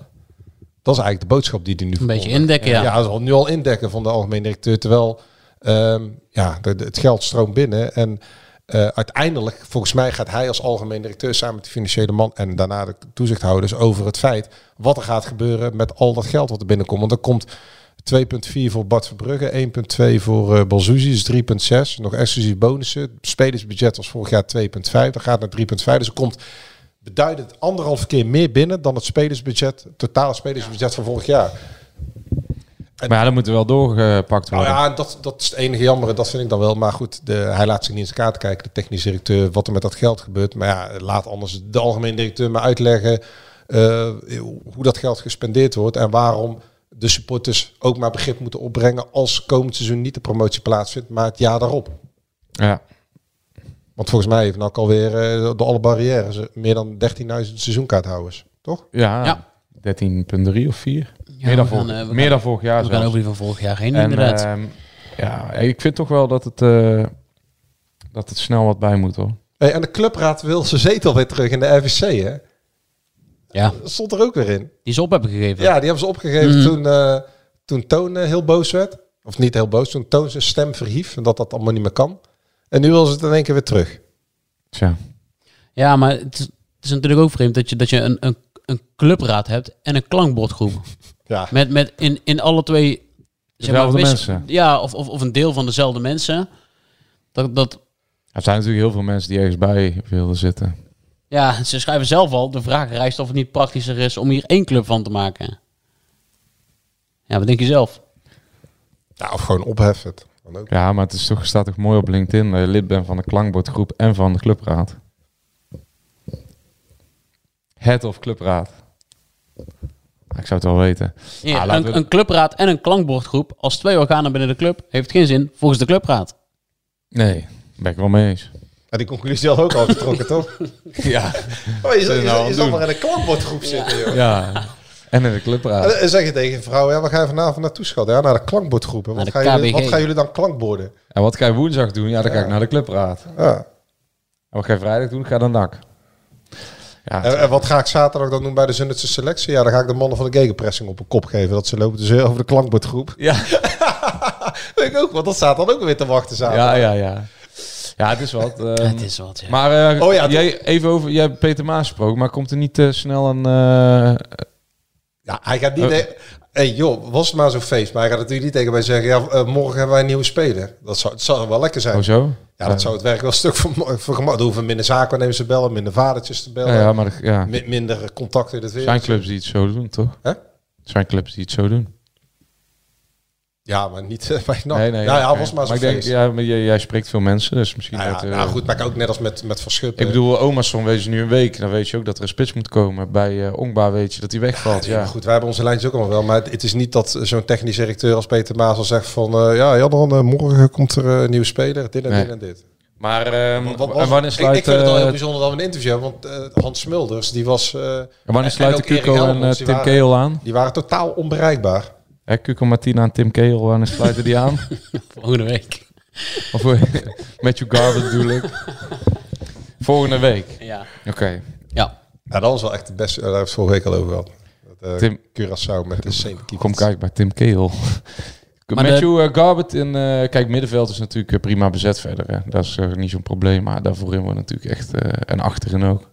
Dat is eigenlijk de boodschap die hij nu Een beetje indekken, ja. Ja, al nu al indekken van de algemeen directeur. Terwijl ehm, ja, de, de- het geld stroomt binnen. En eh, uiteindelijk, volgens mij, gaat hij als algemeen directeur samen met de financiële man en daarna de toezichthouders over het feit wat er gaat gebeuren met al dat geld wat er binnenkomt. Want er komt 2,4 voor Bart Verbrugge, 1,2 voor uh, Balzuzi, dus 3,6. Nog exclusief bonussen. Spelersbudget was vorig jaar 2,5. Dat gaat naar 3,5. Dus er komt beduidend anderhalf keer meer binnen dan het spelersbudget, het totale spelersbudget van vorig jaar. Maar ja, dat moet er wel doorgepakt Nou worden. ja, dat, dat is het enige jammer. Dat vind ik dan wel. Maar goed, de, hij laat zich niet in zijn kaart kijken, de technisch directeur, wat er met dat geld gebeurt. Maar ja, laat anders de algemeen directeur maar uitleggen eh, hoe dat geld gespendeerd wordt en waarom de supporters ook maar begrip moeten opbrengen als komend seizoen niet de promotie plaatsvindt, maar het jaar daarop. Ja. Want volgens mij heeft NAC alweer eh, door alle barrières meer dan 13.000 seizoenkaarthouders, toch? Ja, Ja. 13,3 of 4. Ja, meer dan, vorig, gaan, eh, meer gaan- dan vorig jaar We gaan zelfs. over die van vorig jaar heen, En, inderdaad. ehm, ja, ik vind toch wel dat het, eh, dat het snel wat bij moet hoor. Hey, en de clubraad wil zijn zetel weer terug in de RVC, hè? ja, Dat stond er ook weer in. die ze op hebben gegeven. Ja, die hebben ze opgegeven Mhm. toen, eh, toen Toon heel boos werd. Of niet heel boos, toen Toon zijn stem verhief en dat dat allemaal niet meer kan. En nu wil ze het in één keer weer terug. Tja. Ja, maar het is, het is natuurlijk ook vreemd dat je, dat je een, een, een clubraad hebt en een klankbordgroep. *laughs* Ja. Met, met in, in alle twee... Dezelfde mensen. Ja, of, of, of een deel van dezelfde mensen. Dat, dat, Er zijn natuurlijk heel veel mensen die ergens bij wilden zitten. ja, ze schrijven zelf al, de vraag rijst of het niet praktischer is om hier één club van te maken. Ja, wat denk je zelf? ja, of gewoon opheffen ook. Ja, maar het is toch, staat toch mooi op LinkedIn dat je lid bent van de klankbordgroep en van de clubraad. Het of clubraad. Ik zou het wel weten. Ja, Ah, een, we- een clubraad en een klankbordgroep als twee organen binnen de club heeft geen zin volgens de clubraad. Nee, daar ben ik wel mee eens. Ja, die conclusie had ook al getrokken, *laughs* toch? Ja. Oh, je, Zijn je, nou je zal maar in een klankbordgroep zitten, joh. Ja. En in de clubraad. En dan zeg je tegen je vrouw, ja, waar ga je vanavond naartoe, schat? Ja, naar de klankbordgroep. En Naar Wat, de gaan jullie, KBG. wat gaan jullie dan klankborden? En wat ga je woensdag doen? Ja, dan ga ik naar de clubraad. En Ja. wat ga je vrijdag doen? Ga naar NAC. Ja, En, en wat ga ik zaterdag dan doen bij de Zundetse selectie? Ja, dan ga ik de mannen van de gegenpressing op een kop geven. Dat ze lopen dus over de klankbordgroep. ja. *laughs* Weet ik ook, want dat staat dan ook weer te wachten zaterdag. ja, ja, ja. Ja, het is wat. *laughs* ehm, het is wat, ja. Maar eh, Oh ja, jij, even over, jij hebt Peter Maas gesproken, maar komt er niet eh, snel een... eh, Ja, hij gaat niet... De- hey, joh, was het maar zo'n feest. Maar hij gaat natuurlijk niet tegen mij zeggen... Ja, eh, morgen hebben wij een nieuwe speler. Dat zou, het zou wel lekker zijn. oh zo? Ja, dat zou het werk wel een stuk voor, voor gemak. Er hoeven minder zakennemers te bellen, minder vadertjes te bellen. Ja, ja, maar ja. mi- minder contact in het Er wereld. zijn clubs die het zo doen, toch? Hè? Er zijn clubs die het zo doen. Ja, maar niet *laughs* bij NAC. Nee, nee. nou ja, was maar ik denk, ja, maar jij, jij spreekt veel mensen, dus misschien Nou ja, eh, nou goed, maar ook net als met, met Verschuppen. Ik bedoel, Omerson weet je nu een week. Dan weet je ook dat er een spits moet komen. Bij eh Ongba weet je dat hij wegvalt. Ja, goed, wij hebben onze lijntjes ook allemaal wel. Maar het, het is niet dat zo'n technisch directeur als Peter Maas al zegt van... eh, ja, Jan, morgen komt er een nieuwe speler. Dit en Nee. dit en dit. Maar Want wat en was- wanneer ik, sluit, ik vind het al heel bijzonder dat we een interview hebben. Want Hans Smulders, die was... en wanneer en sluiten Cuco en die Tim Keel aan? Die waren totaal onbereikbaar. Hè, Cuco Martina en Tim Keel, wanneer sluiten die aan? *laughs* Volgende week. of eh, Matthew Garvin bedoel ik. Volgende week. Ja. Oké. Ja. Ja, dat was wel echt de beste... Daar hebben we vorige week al over gehad. Dat, eh, Tim- Curaçao met de Saint Keepers. Kom kijken bij Tim Keel. Maar Matthew eh, Garbett in... eh, kijk, middenveld is natuurlijk eh, prima bezet verder. Hè. Dat is eh, niet zo'n probleem. Maar daarvoor wordt natuurlijk echt... eh, en achterin ook.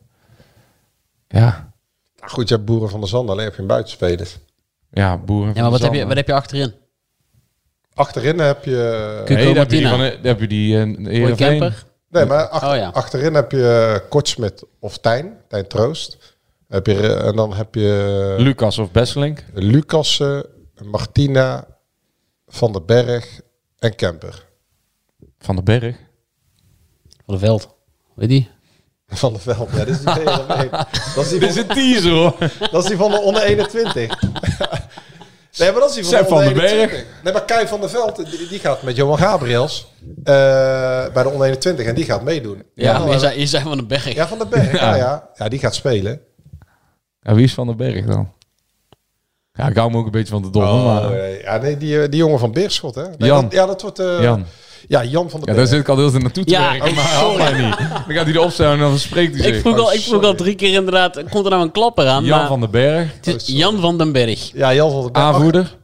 Ja. Nou goed, je hebt Boeren van de Zand. Alleen heb je een buitenspeler. Ja, boeren. Ja, maar wat heb, je, wat heb je achterin? Achterin heb je... Cuco Nee, daar heb je die, Martina. van, heb je die eh. Kemper? Nee, maar achter- Oh ja. achterin heb je Kortsmit of Tijn. Tijn Troost. Heb je, eh, en dan heb je Lucas of Besselink. Lucassen, Martina, Van den Berg en Kemper. Van den Berg. Van de Veld. Weet die? *laughs* Van de Veld. Ja, dit is die. *laughs* Dat is die Dit is een teaser hoor. dat is die van de onder 21. Nee, maar dat is die van de den 21. Nee, maar Kai van der Veld, die, die gaat met Johan Gabriels eh, bij de onder 21 en die gaat meedoen. Ja, van maar je de- zei, je zei Van de Berg. ja, van den Berg. *laughs* Ja. Ja, ja. die gaat spelen. Ja, wie is Van den Berg dan? Ja, ik hou me ook een beetje van de domme, Oh, maar... ja, nee, die, eh, die jongen van Beerschot, hè? Nee, Jan. dat- ja, dat wordt... eh, Jan. Ja, Jan van der Ja, Berg. daar zit ik al heel veel naartoe te Ja, werken, ik- maar help mij niet. Dan gaat hij erop staan en dan spreekt hij zich. Ik vroeg, al, Oh, ik vroeg al drie keer inderdaad, komt er nou een klapper aan? Jan maar van den Berg, het is Jan van den Berg. Ja, Jan van der Berg. aanvoerder.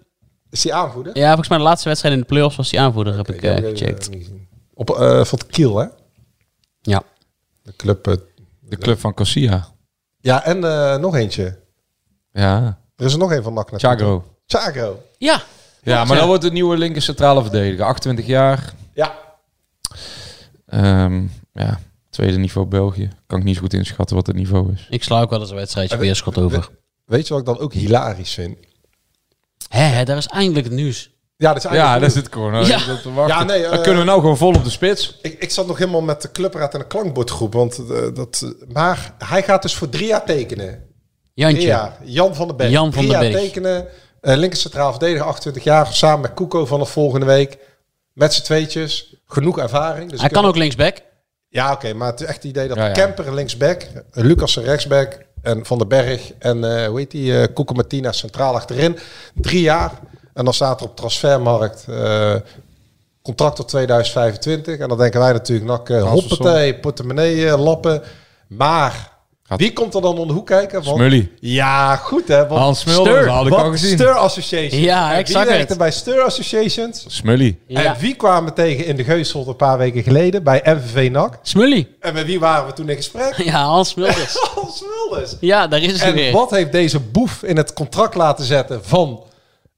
Is die aanvoerder? Ja, volgens mij de laatste wedstrijd in de playoffs was hij aanvoerder, heb ik eh, gecheckt. Op, eh van het Kiel, hè? Ja. De club. eh, De club van Corsia. ja, en eh, nog eentje. Ja, Er is er nog een van NAC. Chagro. Chagro. Ja. Ja, maar dan wordt het nieuwe linker centrale verdediger. 28 jaar. Ja. Ehm, ja, tweede niveau België. Kan ik niet zo goed inschatten wat het niveau is. Ik sla ook wel eens een wedstrijdje Beerschot over. Weet je wat ik dan ook hilarisch vind? Hé, hè, daar is eindelijk het nieuws. Ja, dat is Ja, eigenlijk daar zit gewoon. Ja. Ja. Ja, nee, dan eh, kunnen we nou gewoon vol op de spits. Ik, ik zat nog helemaal met de clubraad en de klankbordgroep. Want, eh, dat, maar hij gaat dus voor drie jaar tekenen. Drie Jantje. jaar. Jan van den Berg. Jan van jaar Berg. tekenen. Eh linker centraal verdediger, 28 jaar. Samen met Koeko vanaf volgende week. Met z'n tweetjes. Genoeg ervaring. Dus Hij kan ook linksback. Ja, oké. maar het is echt het idee dat Ja, ja. Kemper linksback. Lucas een rechtsback. En Van den Berg. En eh hoe heet die? eh Koeko Martina centraal achterin. Drie jaar. En dan staat er op transfermarkt... eh, contract tot 2025. En dan denken wij natuurlijk... Nak, uh, hoppatee, portemonnee eh, lappen. Maar... Gaat- Wie komt er dan om de hoek kijken? Want- Smully. Ja, goed hè. Want Hans Mulder, Stur. dat had ik al wat gezien. Stir Association. Ja, En ik wie zag werkte het. bij Stir Associations? Smully. Ja. En wie kwamen we tegen in de Geusel een paar weken geleden bij MVV NAC? Smully. En met wie waren we toen in gesprek? *laughs* Ja, Hans Mulders. *laughs* Hans Wilders. ja, daar is hij En weer. wat heeft deze boef in het contract laten zetten van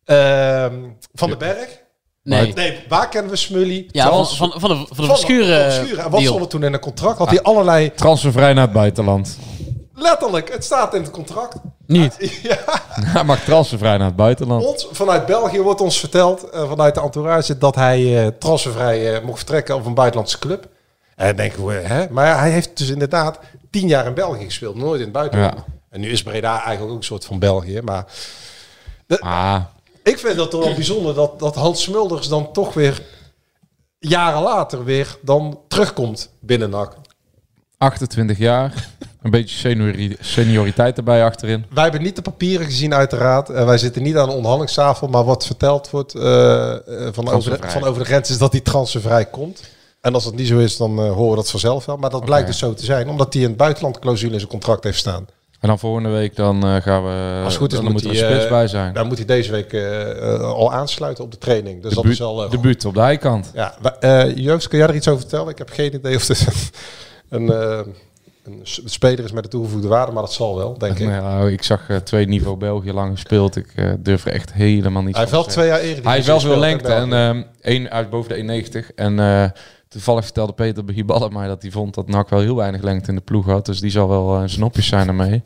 ehm, Van den Berg? Nee. Nee, waar kennen we Smully? Ja, van, Trans- van, van de, van de van de- Verschuren van Verschuren. En wat stond er toen in het contract? Had hij allerlei... Transfervrij naar het buitenland. Letterlijk, het staat in het contract. Niet. *laughs* Ja, *laughs* Hij mag transfervrij naar het buitenland. ons, vanuit België wordt ons verteld, eh, vanuit de entourage, dat hij transfervrij eh, mocht vertrekken op een buitenlandse club. En dan denken we, hè? Maar hij heeft dus inderdaad tien jaar in België gespeeld, nooit in het buitenland. Ja. En nu is Breda eigenlijk ook een soort van België. Maar Ah, ik vind dat toch wel bijzonder dat, dat Hans Smulders dan toch weer jaren later weer dan terugkomt binnen NAC. 28 jaar. Een beetje seniori- senioriteit erbij achterin. Wij hebben niet de papieren gezien uiteraard. Eh, wij zitten niet aan de onderhandelingstafel. Maar wat verteld wordt eh, eh, van, over de, van over de grens is dat die transfervrij komt. En als dat niet zo is, dan horen we dat vanzelf wel. Maar dat blijkt dus zo te zijn. Omdat hij een buitenlandclausule in zijn contract heeft staan. En dan volgende week dan gaan we... Als het goed is, dan moet moet er spits bij zijn. Dan moet hij deze week al aansluiten op de training. Dus dat is eh, Debuut op de eikant. Ja, eh, Joost, kun jij er iets over vertellen? Ik heb geen idee of het *laughs* een, eh, een speler is met de toegevoegde waarde, maar dat zal wel, denk ik. Nou, ik zag eh, twee niveau België lang gespeeld. Ik eh, durf er echt helemaal niet Hij heeft wel twee jaar eerder. Hij heeft wel veel lengte en ehm één uit boven de 1,90. En eh, toevallig vertelde Peter Hiballa mij dat hij vond dat NAC wel heel weinig lengte in de ploeg had. Dus die zal wel zijn opjes zijn ermee.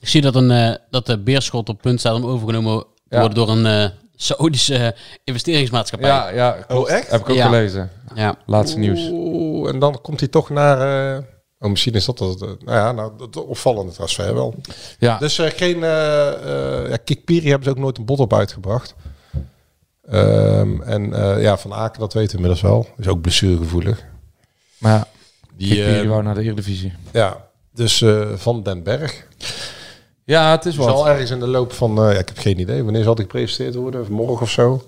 Ik zie dat, een, eh, dat de Beerschot op punt staat om overgenomen te Ja. worden door een, eh, Saoedische investeringsmaatschappij. Ja, ja klopt. Oh, echt? Heb ik ook Ja. gelezen. Ja. Laatste nieuws. Oeh, en dan komt hij toch naar... eh, oh, misschien is dat... het, eh, nou ja, nou, dat opvallende transfer wel. Ja, Dus eh, geen... eh eh ja, Kikpiri hebben ze ook nooit een bod op uitgebracht. Ehm, en ja, Van Aken, dat weten we inmiddels wel. Is ook blessuregevoelig. maar ja, Die, wou naar de Eredivisie. ja, dus Van den Berg. Ja, het is Zal wat. ergens in de loop van... ja, ik heb geen idee. Wanneer zal die gepresenteerd worden? Of morgen of zo?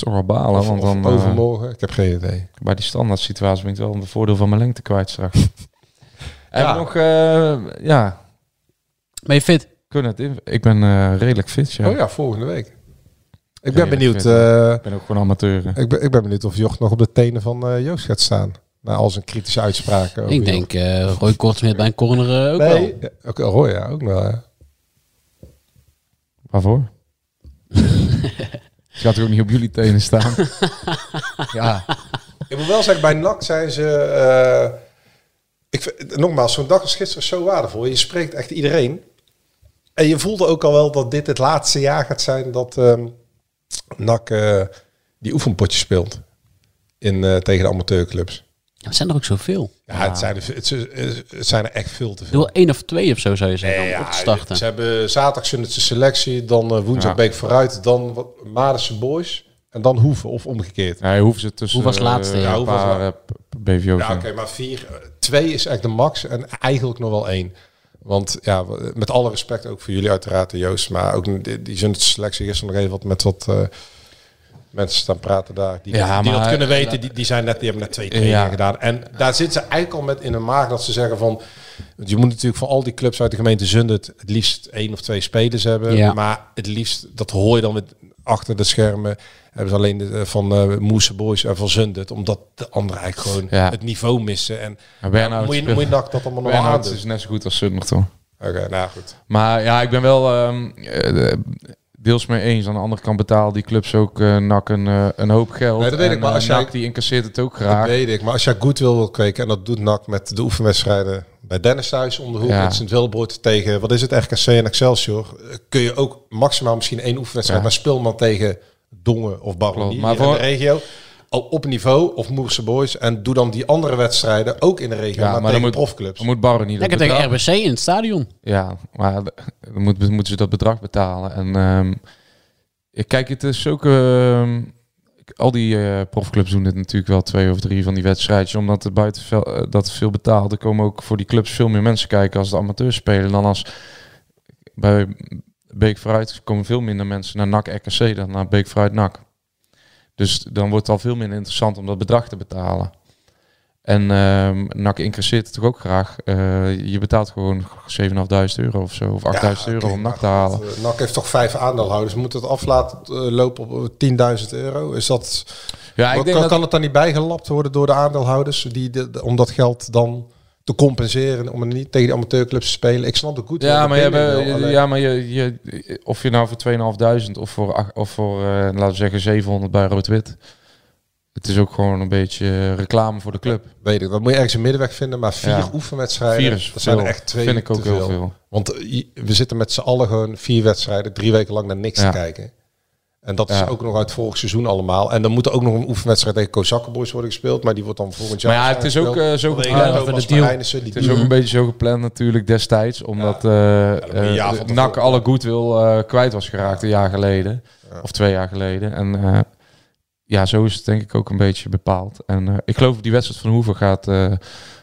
Wel balen, Of, want dan overmorgen? Ik heb geen idee. bij die standaard situatie ben ik wel een voordeel van mijn lengte kwijt straks. *laughs* En Ja. nog, eh, ja, Ben je fit? kunnen het in. Ik ben eh, redelijk fit, ja. Oh ja, volgende week. Ik ben Redelijk benieuwd... eh, Ik ben ook gewoon amateur. ik, ben, ik ben benieuwd of Jocht nog op de tenen van eh, Joost gaat staan. Na al zijn kritische uitspraken. over Ik denk eh Roy Kortsmit bij een corner ook wel. Nee, ja, ook Roy, ja, ook wel. Waarvoor? *laughs* Het gaat ook niet op jullie tenen staan. *laughs* ja, Ik moet wel zeggen, bij NAC zijn ze... eh, ik, vind- nogmaals, zo'n dag als gisteren is zo waardevol. Je spreekt echt iedereen. En je voelde ook al wel dat dit het laatste jaar gaat zijn dat ehm NAC eh, die oefenpotjes speelt. In, eh, tegen de amateurclubs. Ja, het zijn er ook zoveel. Ja, Het, zijn er, het, het zijn er echt veel te Doe veel. wel één of twee of zo zou je zeggen Nee, om ja, op te starten. Ze hebben zaterdag Zundetse selectie, dan eh, woensdag Ja. Beek vooruit, dan wat Madense Boys en dan Hoeven of omgekeerd. je hoeft ze tussen Hoe was het laatste, eh, ja? Hoe was eh. Ja, oké, maar vier, eh, twee is echt de max en eigenlijk nog wel één. Want ja, met alle respect ook voor jullie uiteraard, eh, Joost, maar ook die, die Zundetse selectie gisteren nog even wat met wat eh, mensen staan praten daar. Die, Ja, dat, die dat maar- kunnen weten, die, die, zijn net, die hebben net twee trainingen Ja. gedaan. En daar zitten ze eigenlijk al met in hun maag dat ze zeggen van... Want je moet natuurlijk van al die clubs uit de gemeente Zundert het liefst één of twee spelers hebben. Ja. Maar het liefst, dat hoor je dan met achter de schermen, hebben ze alleen de, eh, van Moese Boys en van Zundert. Omdat de anderen eigenlijk gewoon Ja. het niveau missen. En Bernhard moet, je, moet dat allemaal nog Bernhard aandoen? is net zo goed als Sundert, toch? Oké, nou goed. Maar ja, ik ben wel ehm, eh, deels mee eens. Aan de andere kant betalen die clubs ook eh NAC een, een hoop geld. Nee, dat weet En, ik, maar als jij- NAC die incasseert het ook Dat graag. weet ik. Maar als jij goed wil, wil kweken, en dat doet NAC met de oefenwedstrijden bij Dennis thuis om de hoek, Ja. met Sint-Wilbroed tegen, wat is het, RKC en Excelsior, eh, kun je ook maximaal misschien één oefenwedstrijd, Ja. maar speel maar tegen Dongen of Klopt, maar voor- in de regio. Al op niveau of Moerse Boys en doe dan die andere wedstrijden ook in de regio, Ja, maar, maar dan tegen moet- profclubs. Dan moet Barre niet Lekker tegen RBC in het stadion. Ja, maar dan moet, moeten ze dat bedrag betalen. En ehm, ik kijk, het is ook... ehm, al die eh, profclubs doen dit natuurlijk wel twee of drie van die wedstrijdjes. Omdat het buiten eh, dat veel betaalt. Er komen ook voor die clubs veel meer mensen kijken als de amateurs spelen. Dan als bij Beek Vooruit komen veel minder mensen naar NAC RKC dan naar Beek Vooruit NAC. Dus dan wordt het al veel minder interessant om dat bedrag te betalen. En ehm NAC incasseert het toch ook graag. Eh, je betaalt gewoon 7.500 euro of zo. Of 8.000 euro om NAC te halen. goed, eh, NAC heeft toch vijf aandeelhouders. Moet het af laten eh, lopen op 10.000 euro? Is dat... Ja, ik kan, denk dat... kan het dan niet bijgelapt worden door de aandeelhouders die de, de- om dat geld dan te compenseren om er niet tegen de amateurclubs te spelen? Ik snap de goed. Ja, maar, je, hebt, ja, maar je, je, of je nou voor 2.500 of voor, of voor laten we zeggen 700 bij Rood-Wit. Het is ook gewoon een beetje eh, reclame voor de club. weet ik. Dan moet je ergens een middenweg vinden, maar vier Ja. oefenwedstrijden, Vier is dat zijn er echt twee Vind ik ook te heel veel. veel. Want we zitten met z'n allen gewoon vier wedstrijden, drie weken lang naar niks Ja. te kijken. En dat is Ja. ook nog uit vorig seizoen allemaal. En dan moet er ook nog een oefenwedstrijd tegen Kozakkenboys worden gespeeld, maar die wordt dan volgend jaar. Maar ja, het is ook eh, zo gepland. Thomas de deal. Marijnissen, die Het is ook een beetje zo gepland natuurlijk destijds. Omdat eh je een jaar eh, NAC alle goodwill kwijt was geraakt een jaar geleden. Of twee jaar geleden. En eh, ja, zo is het denk ik ook een beetje bepaald. En eh, ik geloof die wedstrijd van Hoeven gaat... eh,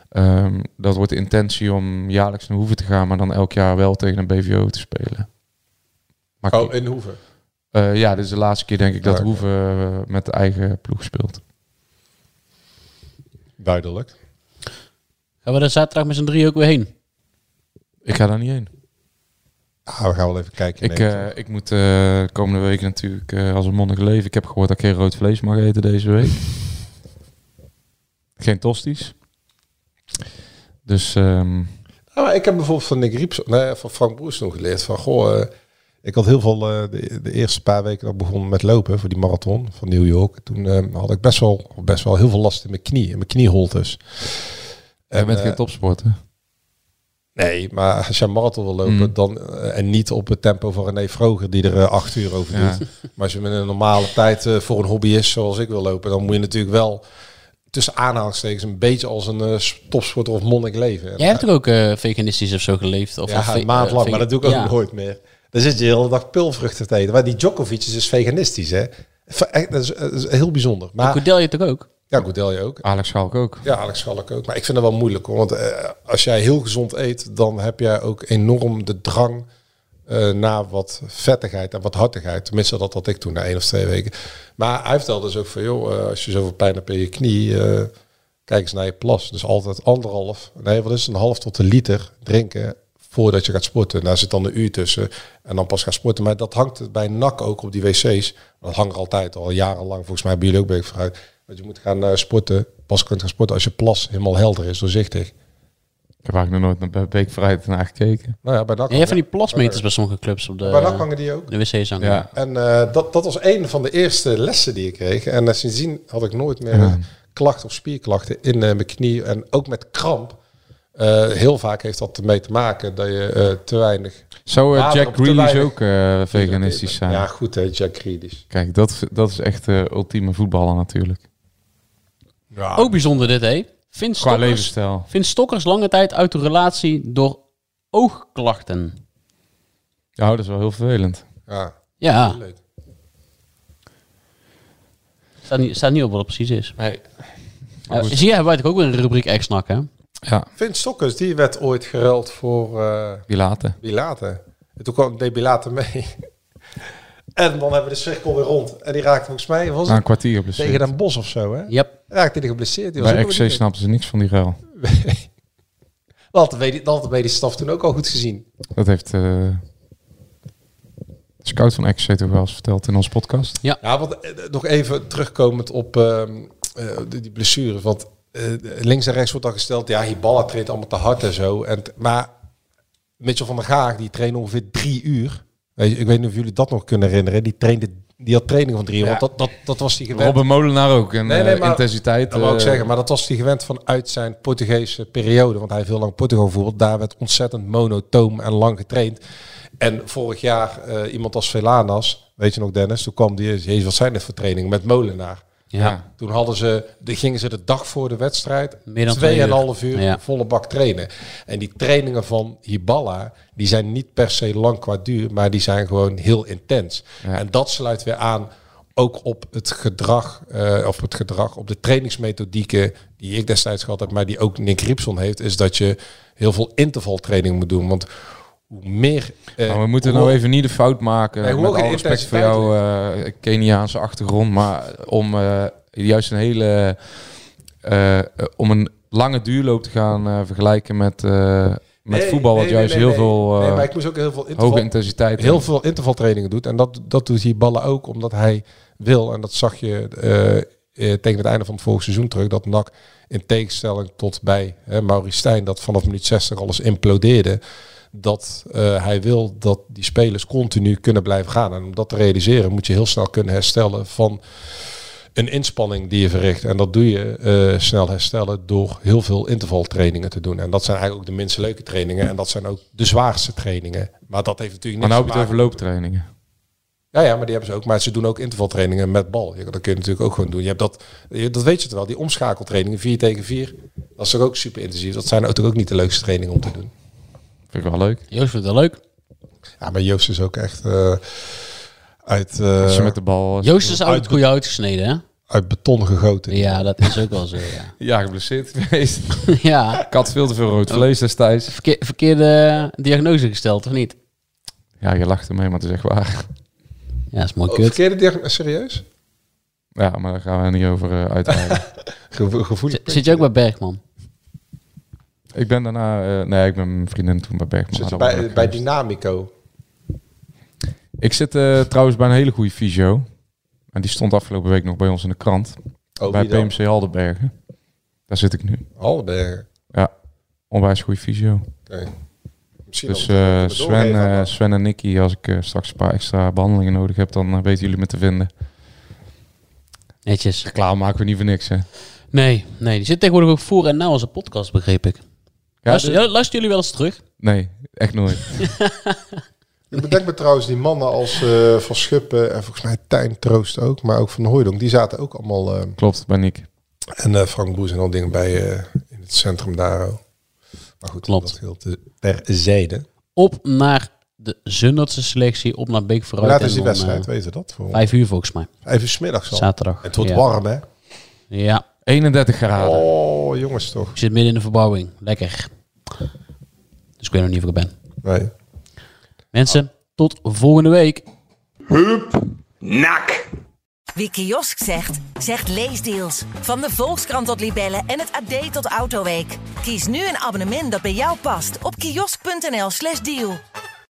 ehm, dat wordt de intentie om jaarlijks naar Hoeven te gaan. Maar dan elk jaar wel tegen een BVO te spelen. Maar Oh, in Hoeven. eh, ja, dit is de laatste keer denk ik dat. Hoeven eh, met de eigen ploeg speelt. Duidelijk. Gaan we er zaterdag met z'n drie ook weer heen? Ik ga daar niet heen. Ah, we gaan wel even kijken. Ik, eh, ik moet eh komende week natuurlijk eh, als een monnik leven. Ik heb gehoord dat ik geen rood vlees mag eten deze week. geen tosties. Dus ehm, Nou, ik heb bijvoorbeeld van Nick Rieps, nee, van Frank Broers nog geleerd van, goh, ik had heel veel de, de eerste paar weken dat ik begon met lopen voor die marathon van New York. Toen had ik best wel, best wel heel veel last in mijn knie, in mijn knieholtes. jij bent eh, geen topsporter. Nee, maar als je een marathon wil lopen, Mm. dan, eh, en niet op het tempo van René Vroger, die er eh, acht uur over Ja. doet. Maar als je met een normale tijd eh, voor een hobbyist zoals ik wil lopen, dan moet je natuurlijk wel tussen aanhalingstekens een beetje als een topsporter of monnik leven. Jij hebt toch ook veganistisch of zo geleefd? Of, ja, een maand lang, maar dat doe ik ook Ja. nooit meer. Dan zit je de hele dag pulvruchten te eten. Maar die Djokovic is dus veganistisch, hè? Dat is, dat is heel bijzonder. Maar Goedelje toch ook? Ja, Goedelje ook. Alex Schalk ook. Ja, Alex Schalk ook. Maar ik vind het wel moeilijk hoor. Want eh, als jij heel gezond eet, dan heb jij ook enorm de drang eh, naar wat vettigheid en wat hartigheid. Tenminste, dat had ik toen na één of twee weken. Maar hij vertelde dus ook van, joh, eh, als je zoveel pijn hebt in je knie, kijk eens naar je plas. Dus altijd anderhalf, nee, wat is het, een half tot een liter drinken voordat je gaat sporten. Daar zit dan een uur tussen en dan pas gaan sporten. Maar dat hangt bij NAC ook op die wc's. Dat hangt er altijd al jarenlang. Volgens mij hebben jullie ook bij vooruit. Dat je moet gaan eh, sporten, pas kunt gaan sporten als je plas helemaal helder is, doorzichtig. Ik heb eigenlijk nog nooit naar Beek Vrijheid naar gekeken. Nou ja, bij NAC, En je hebt van die plasmeters bij sommige clubs op de, bij NAC hangen die ook. de wc's hangen. Ja. En eh, dat, dat was een van de eerste lessen die ik kreeg. En eh, sindsdien had ik nooit meer Ja. klachten of spierklachten in eh, mijn knie. En ook met kramp. Eh, heel vaak heeft dat ermee te maken dat je eh, te weinig... Zou eh, Water Jack op te Grealish ook eh, veganistisch zijn? Ja, goed hè, Jack Grealish. Kijk, dat, dat is echt de ultieme voetballer natuurlijk. Ja. Ook bijzonder dit, hè? Vindt Qua Stokkers, levensstijl. vindt Stokkers lange tijd uit de relatie door oogklachten. Ja, dat is wel heel vervelend. Ja, Ja, leuk. staat niet, staat niet op wat het precies is. Nee. Zie je, hebben wij toch ook weer een rubriek ex-nak, hè? Ja, Vin Stokkers, die werd ooit geruild voor eh die. Bilate. En toen kwam deed Bilate mee. En dan hebben we de cirkel weer rond. En die raakte volgens mij, was Na een kwartier tegen geblesseerd. Den Bos of zo hè? Yep. Raakte hij geblesseerd. Die was Bij XC snapten ze niks van die ruil. *laughs* Dat had de medische staf toen ook al goed gezien. Dat heeft eh, de scout van XC toch wel eens verteld in onze podcast. Ja, want eh, nog even terugkomend op ehm, eh, die, die blessures. Want eh, links en rechts wordt al gesteld, ja, Hiballa treedt allemaal te hard en zo. En maar Mitchell van der Gaag, die trainde ongeveer drie uur. Ik weet niet of jullie dat nog kunnen herinneren. Die, trainde, die had training van drie uur. Ja. Want dat, dat, dat was die gewend. Robin Molenaar ook. En Nee, nee, eh, maar- intensiteit. Dat wou ik eh, zeggen, maar dat was hij gewend vanuit zijn Portugese periode. Want hij heeft heel lang Portugal gevoerd. Daar werd ontzettend monotoom en lang getraind. En vorig jaar eh, iemand als Velanas, weet je nog Dennis, toen kwam die, jezus, wat zijn dit voor trainingen met Molenaar. Ja. Toen hadden ze, de, gingen ze de dag voor de wedstrijd uur. tweeënhalf uur, Ja. volle bak trainen. En die trainingen van Hiballa, die zijn niet per se lang qua duur, maar die zijn gewoon heel intens. En dat sluit weer aan ook op het gedrag, eh, of het gedrag, op de trainingsmethodieken die ik destijds gehad heb, maar die ook Nick Riepson heeft, is dat je heel veel intervaltraining moet doen. Want hoe meer... eh, Maar we moeten nou even niet de fout maken. Nee, hoe met alle respect voor jouw eh, Keniaanse achtergrond. Maar om eh, juist een hele... om een lange duurloop te gaan vergelijken met, met Nee, voetbal. Wat nee, juist heel veel Nee, maar ik moest ook heel veel interval, hoge intensiteit heel veel intervaltrainingen doet. En dat, dat doet die ballen ook omdat hij wil. En dat zag je tegen het einde van het vorige seizoen terug. Dat NAC in tegenstelling tot bij hè, Maurice Stijn, dat vanaf minuut 60 alles implodeerde. Dat eh, hij wil dat die spelers continu kunnen blijven gaan. En om dat te realiseren moet je heel snel kunnen herstellen van een inspanning die je verricht. En dat doe je eh, snel herstellen door heel veel intervaltrainingen te doen. En dat zijn eigenlijk ook de minst leuke trainingen. En dat zijn ook de zwaarste trainingen. Maar dat heeft natuurlijk Maar niks nou heb je het over looptrainingen. Ja, ja, maar die hebben ze ook. Maar ze doen ook intervaltrainingen met bal. Ja, dat kun je natuurlijk ook gewoon doen. Je hebt dat, dat weet je toch wel, die omschakeltrainingen 4 tegen 4. Dat is toch ook super intensief. Dat zijn natuurlijk ook niet de leukste trainingen om te doen. Vind ik wel leuk. Joost vindt het leuk. Ja, maar Joost is ook echt eh, uit, eh, Als je met de bal... Joost is uit goede uitgesneden, hè? uit beton gegoten. Ja, dat is ook wel zo, ja. *laughs* Ja, geblesseerd geweest. *laughs* ja, Ik had veel te veel rood vlees destijds. verkeer, verkeerde diagnose gesteld, of niet? Ja, je lacht ermee, maar het is echt waar. Ja, dat is mooi Oh, kut. verkeerde diagnose? Serieus? Ja, maar daar gaan we niet over uh, uitweiden. *laughs* Gevo- gevoelig. Zit- Zit je ook bij Bergman? Ik ben daarna... eh, nee, ik ben mijn vriendin toen bij Bergman. Zit je bij, bij. Dynamico? Ik zit eh, trouwens bij een hele goede fysio. En die stond afgelopen week nog bij ons in de krant. Oh, bij? PMC Aldenbergen. Daar zit ik nu. Albergen. Ja, onwijs goede fysio. Oké. Misschien Dus eh, Sven. Sven en Nicky, als ik straks een paar extra behandelingen nodig heb, dan weten jullie me te vinden. Netjes. Klaar maken we niet voor niks, hè. Nee, nee, die zit tegenwoordig ook voor en na onze podcast, begreep ik. Luister, de- ja, luisteren jullie wel eens terug? Nee, echt nooit. *laughs* Ik bedenk me trouwens die mannen als eh, Van Schuppen en volgens mij Tijn Troost ook, maar ook Van Hooydonk. Die zaten ook allemaal, eh, Klopt, ben ik. en eh, Frank Boes en al dingen bij eh, in het centrum daar. ook. Maar goed, Klopt. dat heel te, terzijde. Op naar de Zundertse selectie, op naar Beek vooruit. laat is die wedstrijd? Weet je dat? Voor vijf uur volgens mij. Even smiddags al. Zaterdag. Het wordt ja. warm, hè? Ja, 31 graden. Oh, jongens toch. ik zit midden in de verbouwing. Lekker. Dus ik weet nog niet of ik er ben. Nee. Mensen, tot volgende week. Nak. Wie kiosk zegt, zegt leesdeals. Van de Volkskrant tot Libellen en het AD tot Autoweek. Kies nu een abonnement dat bij jou past op kiosk.nl/slash deal.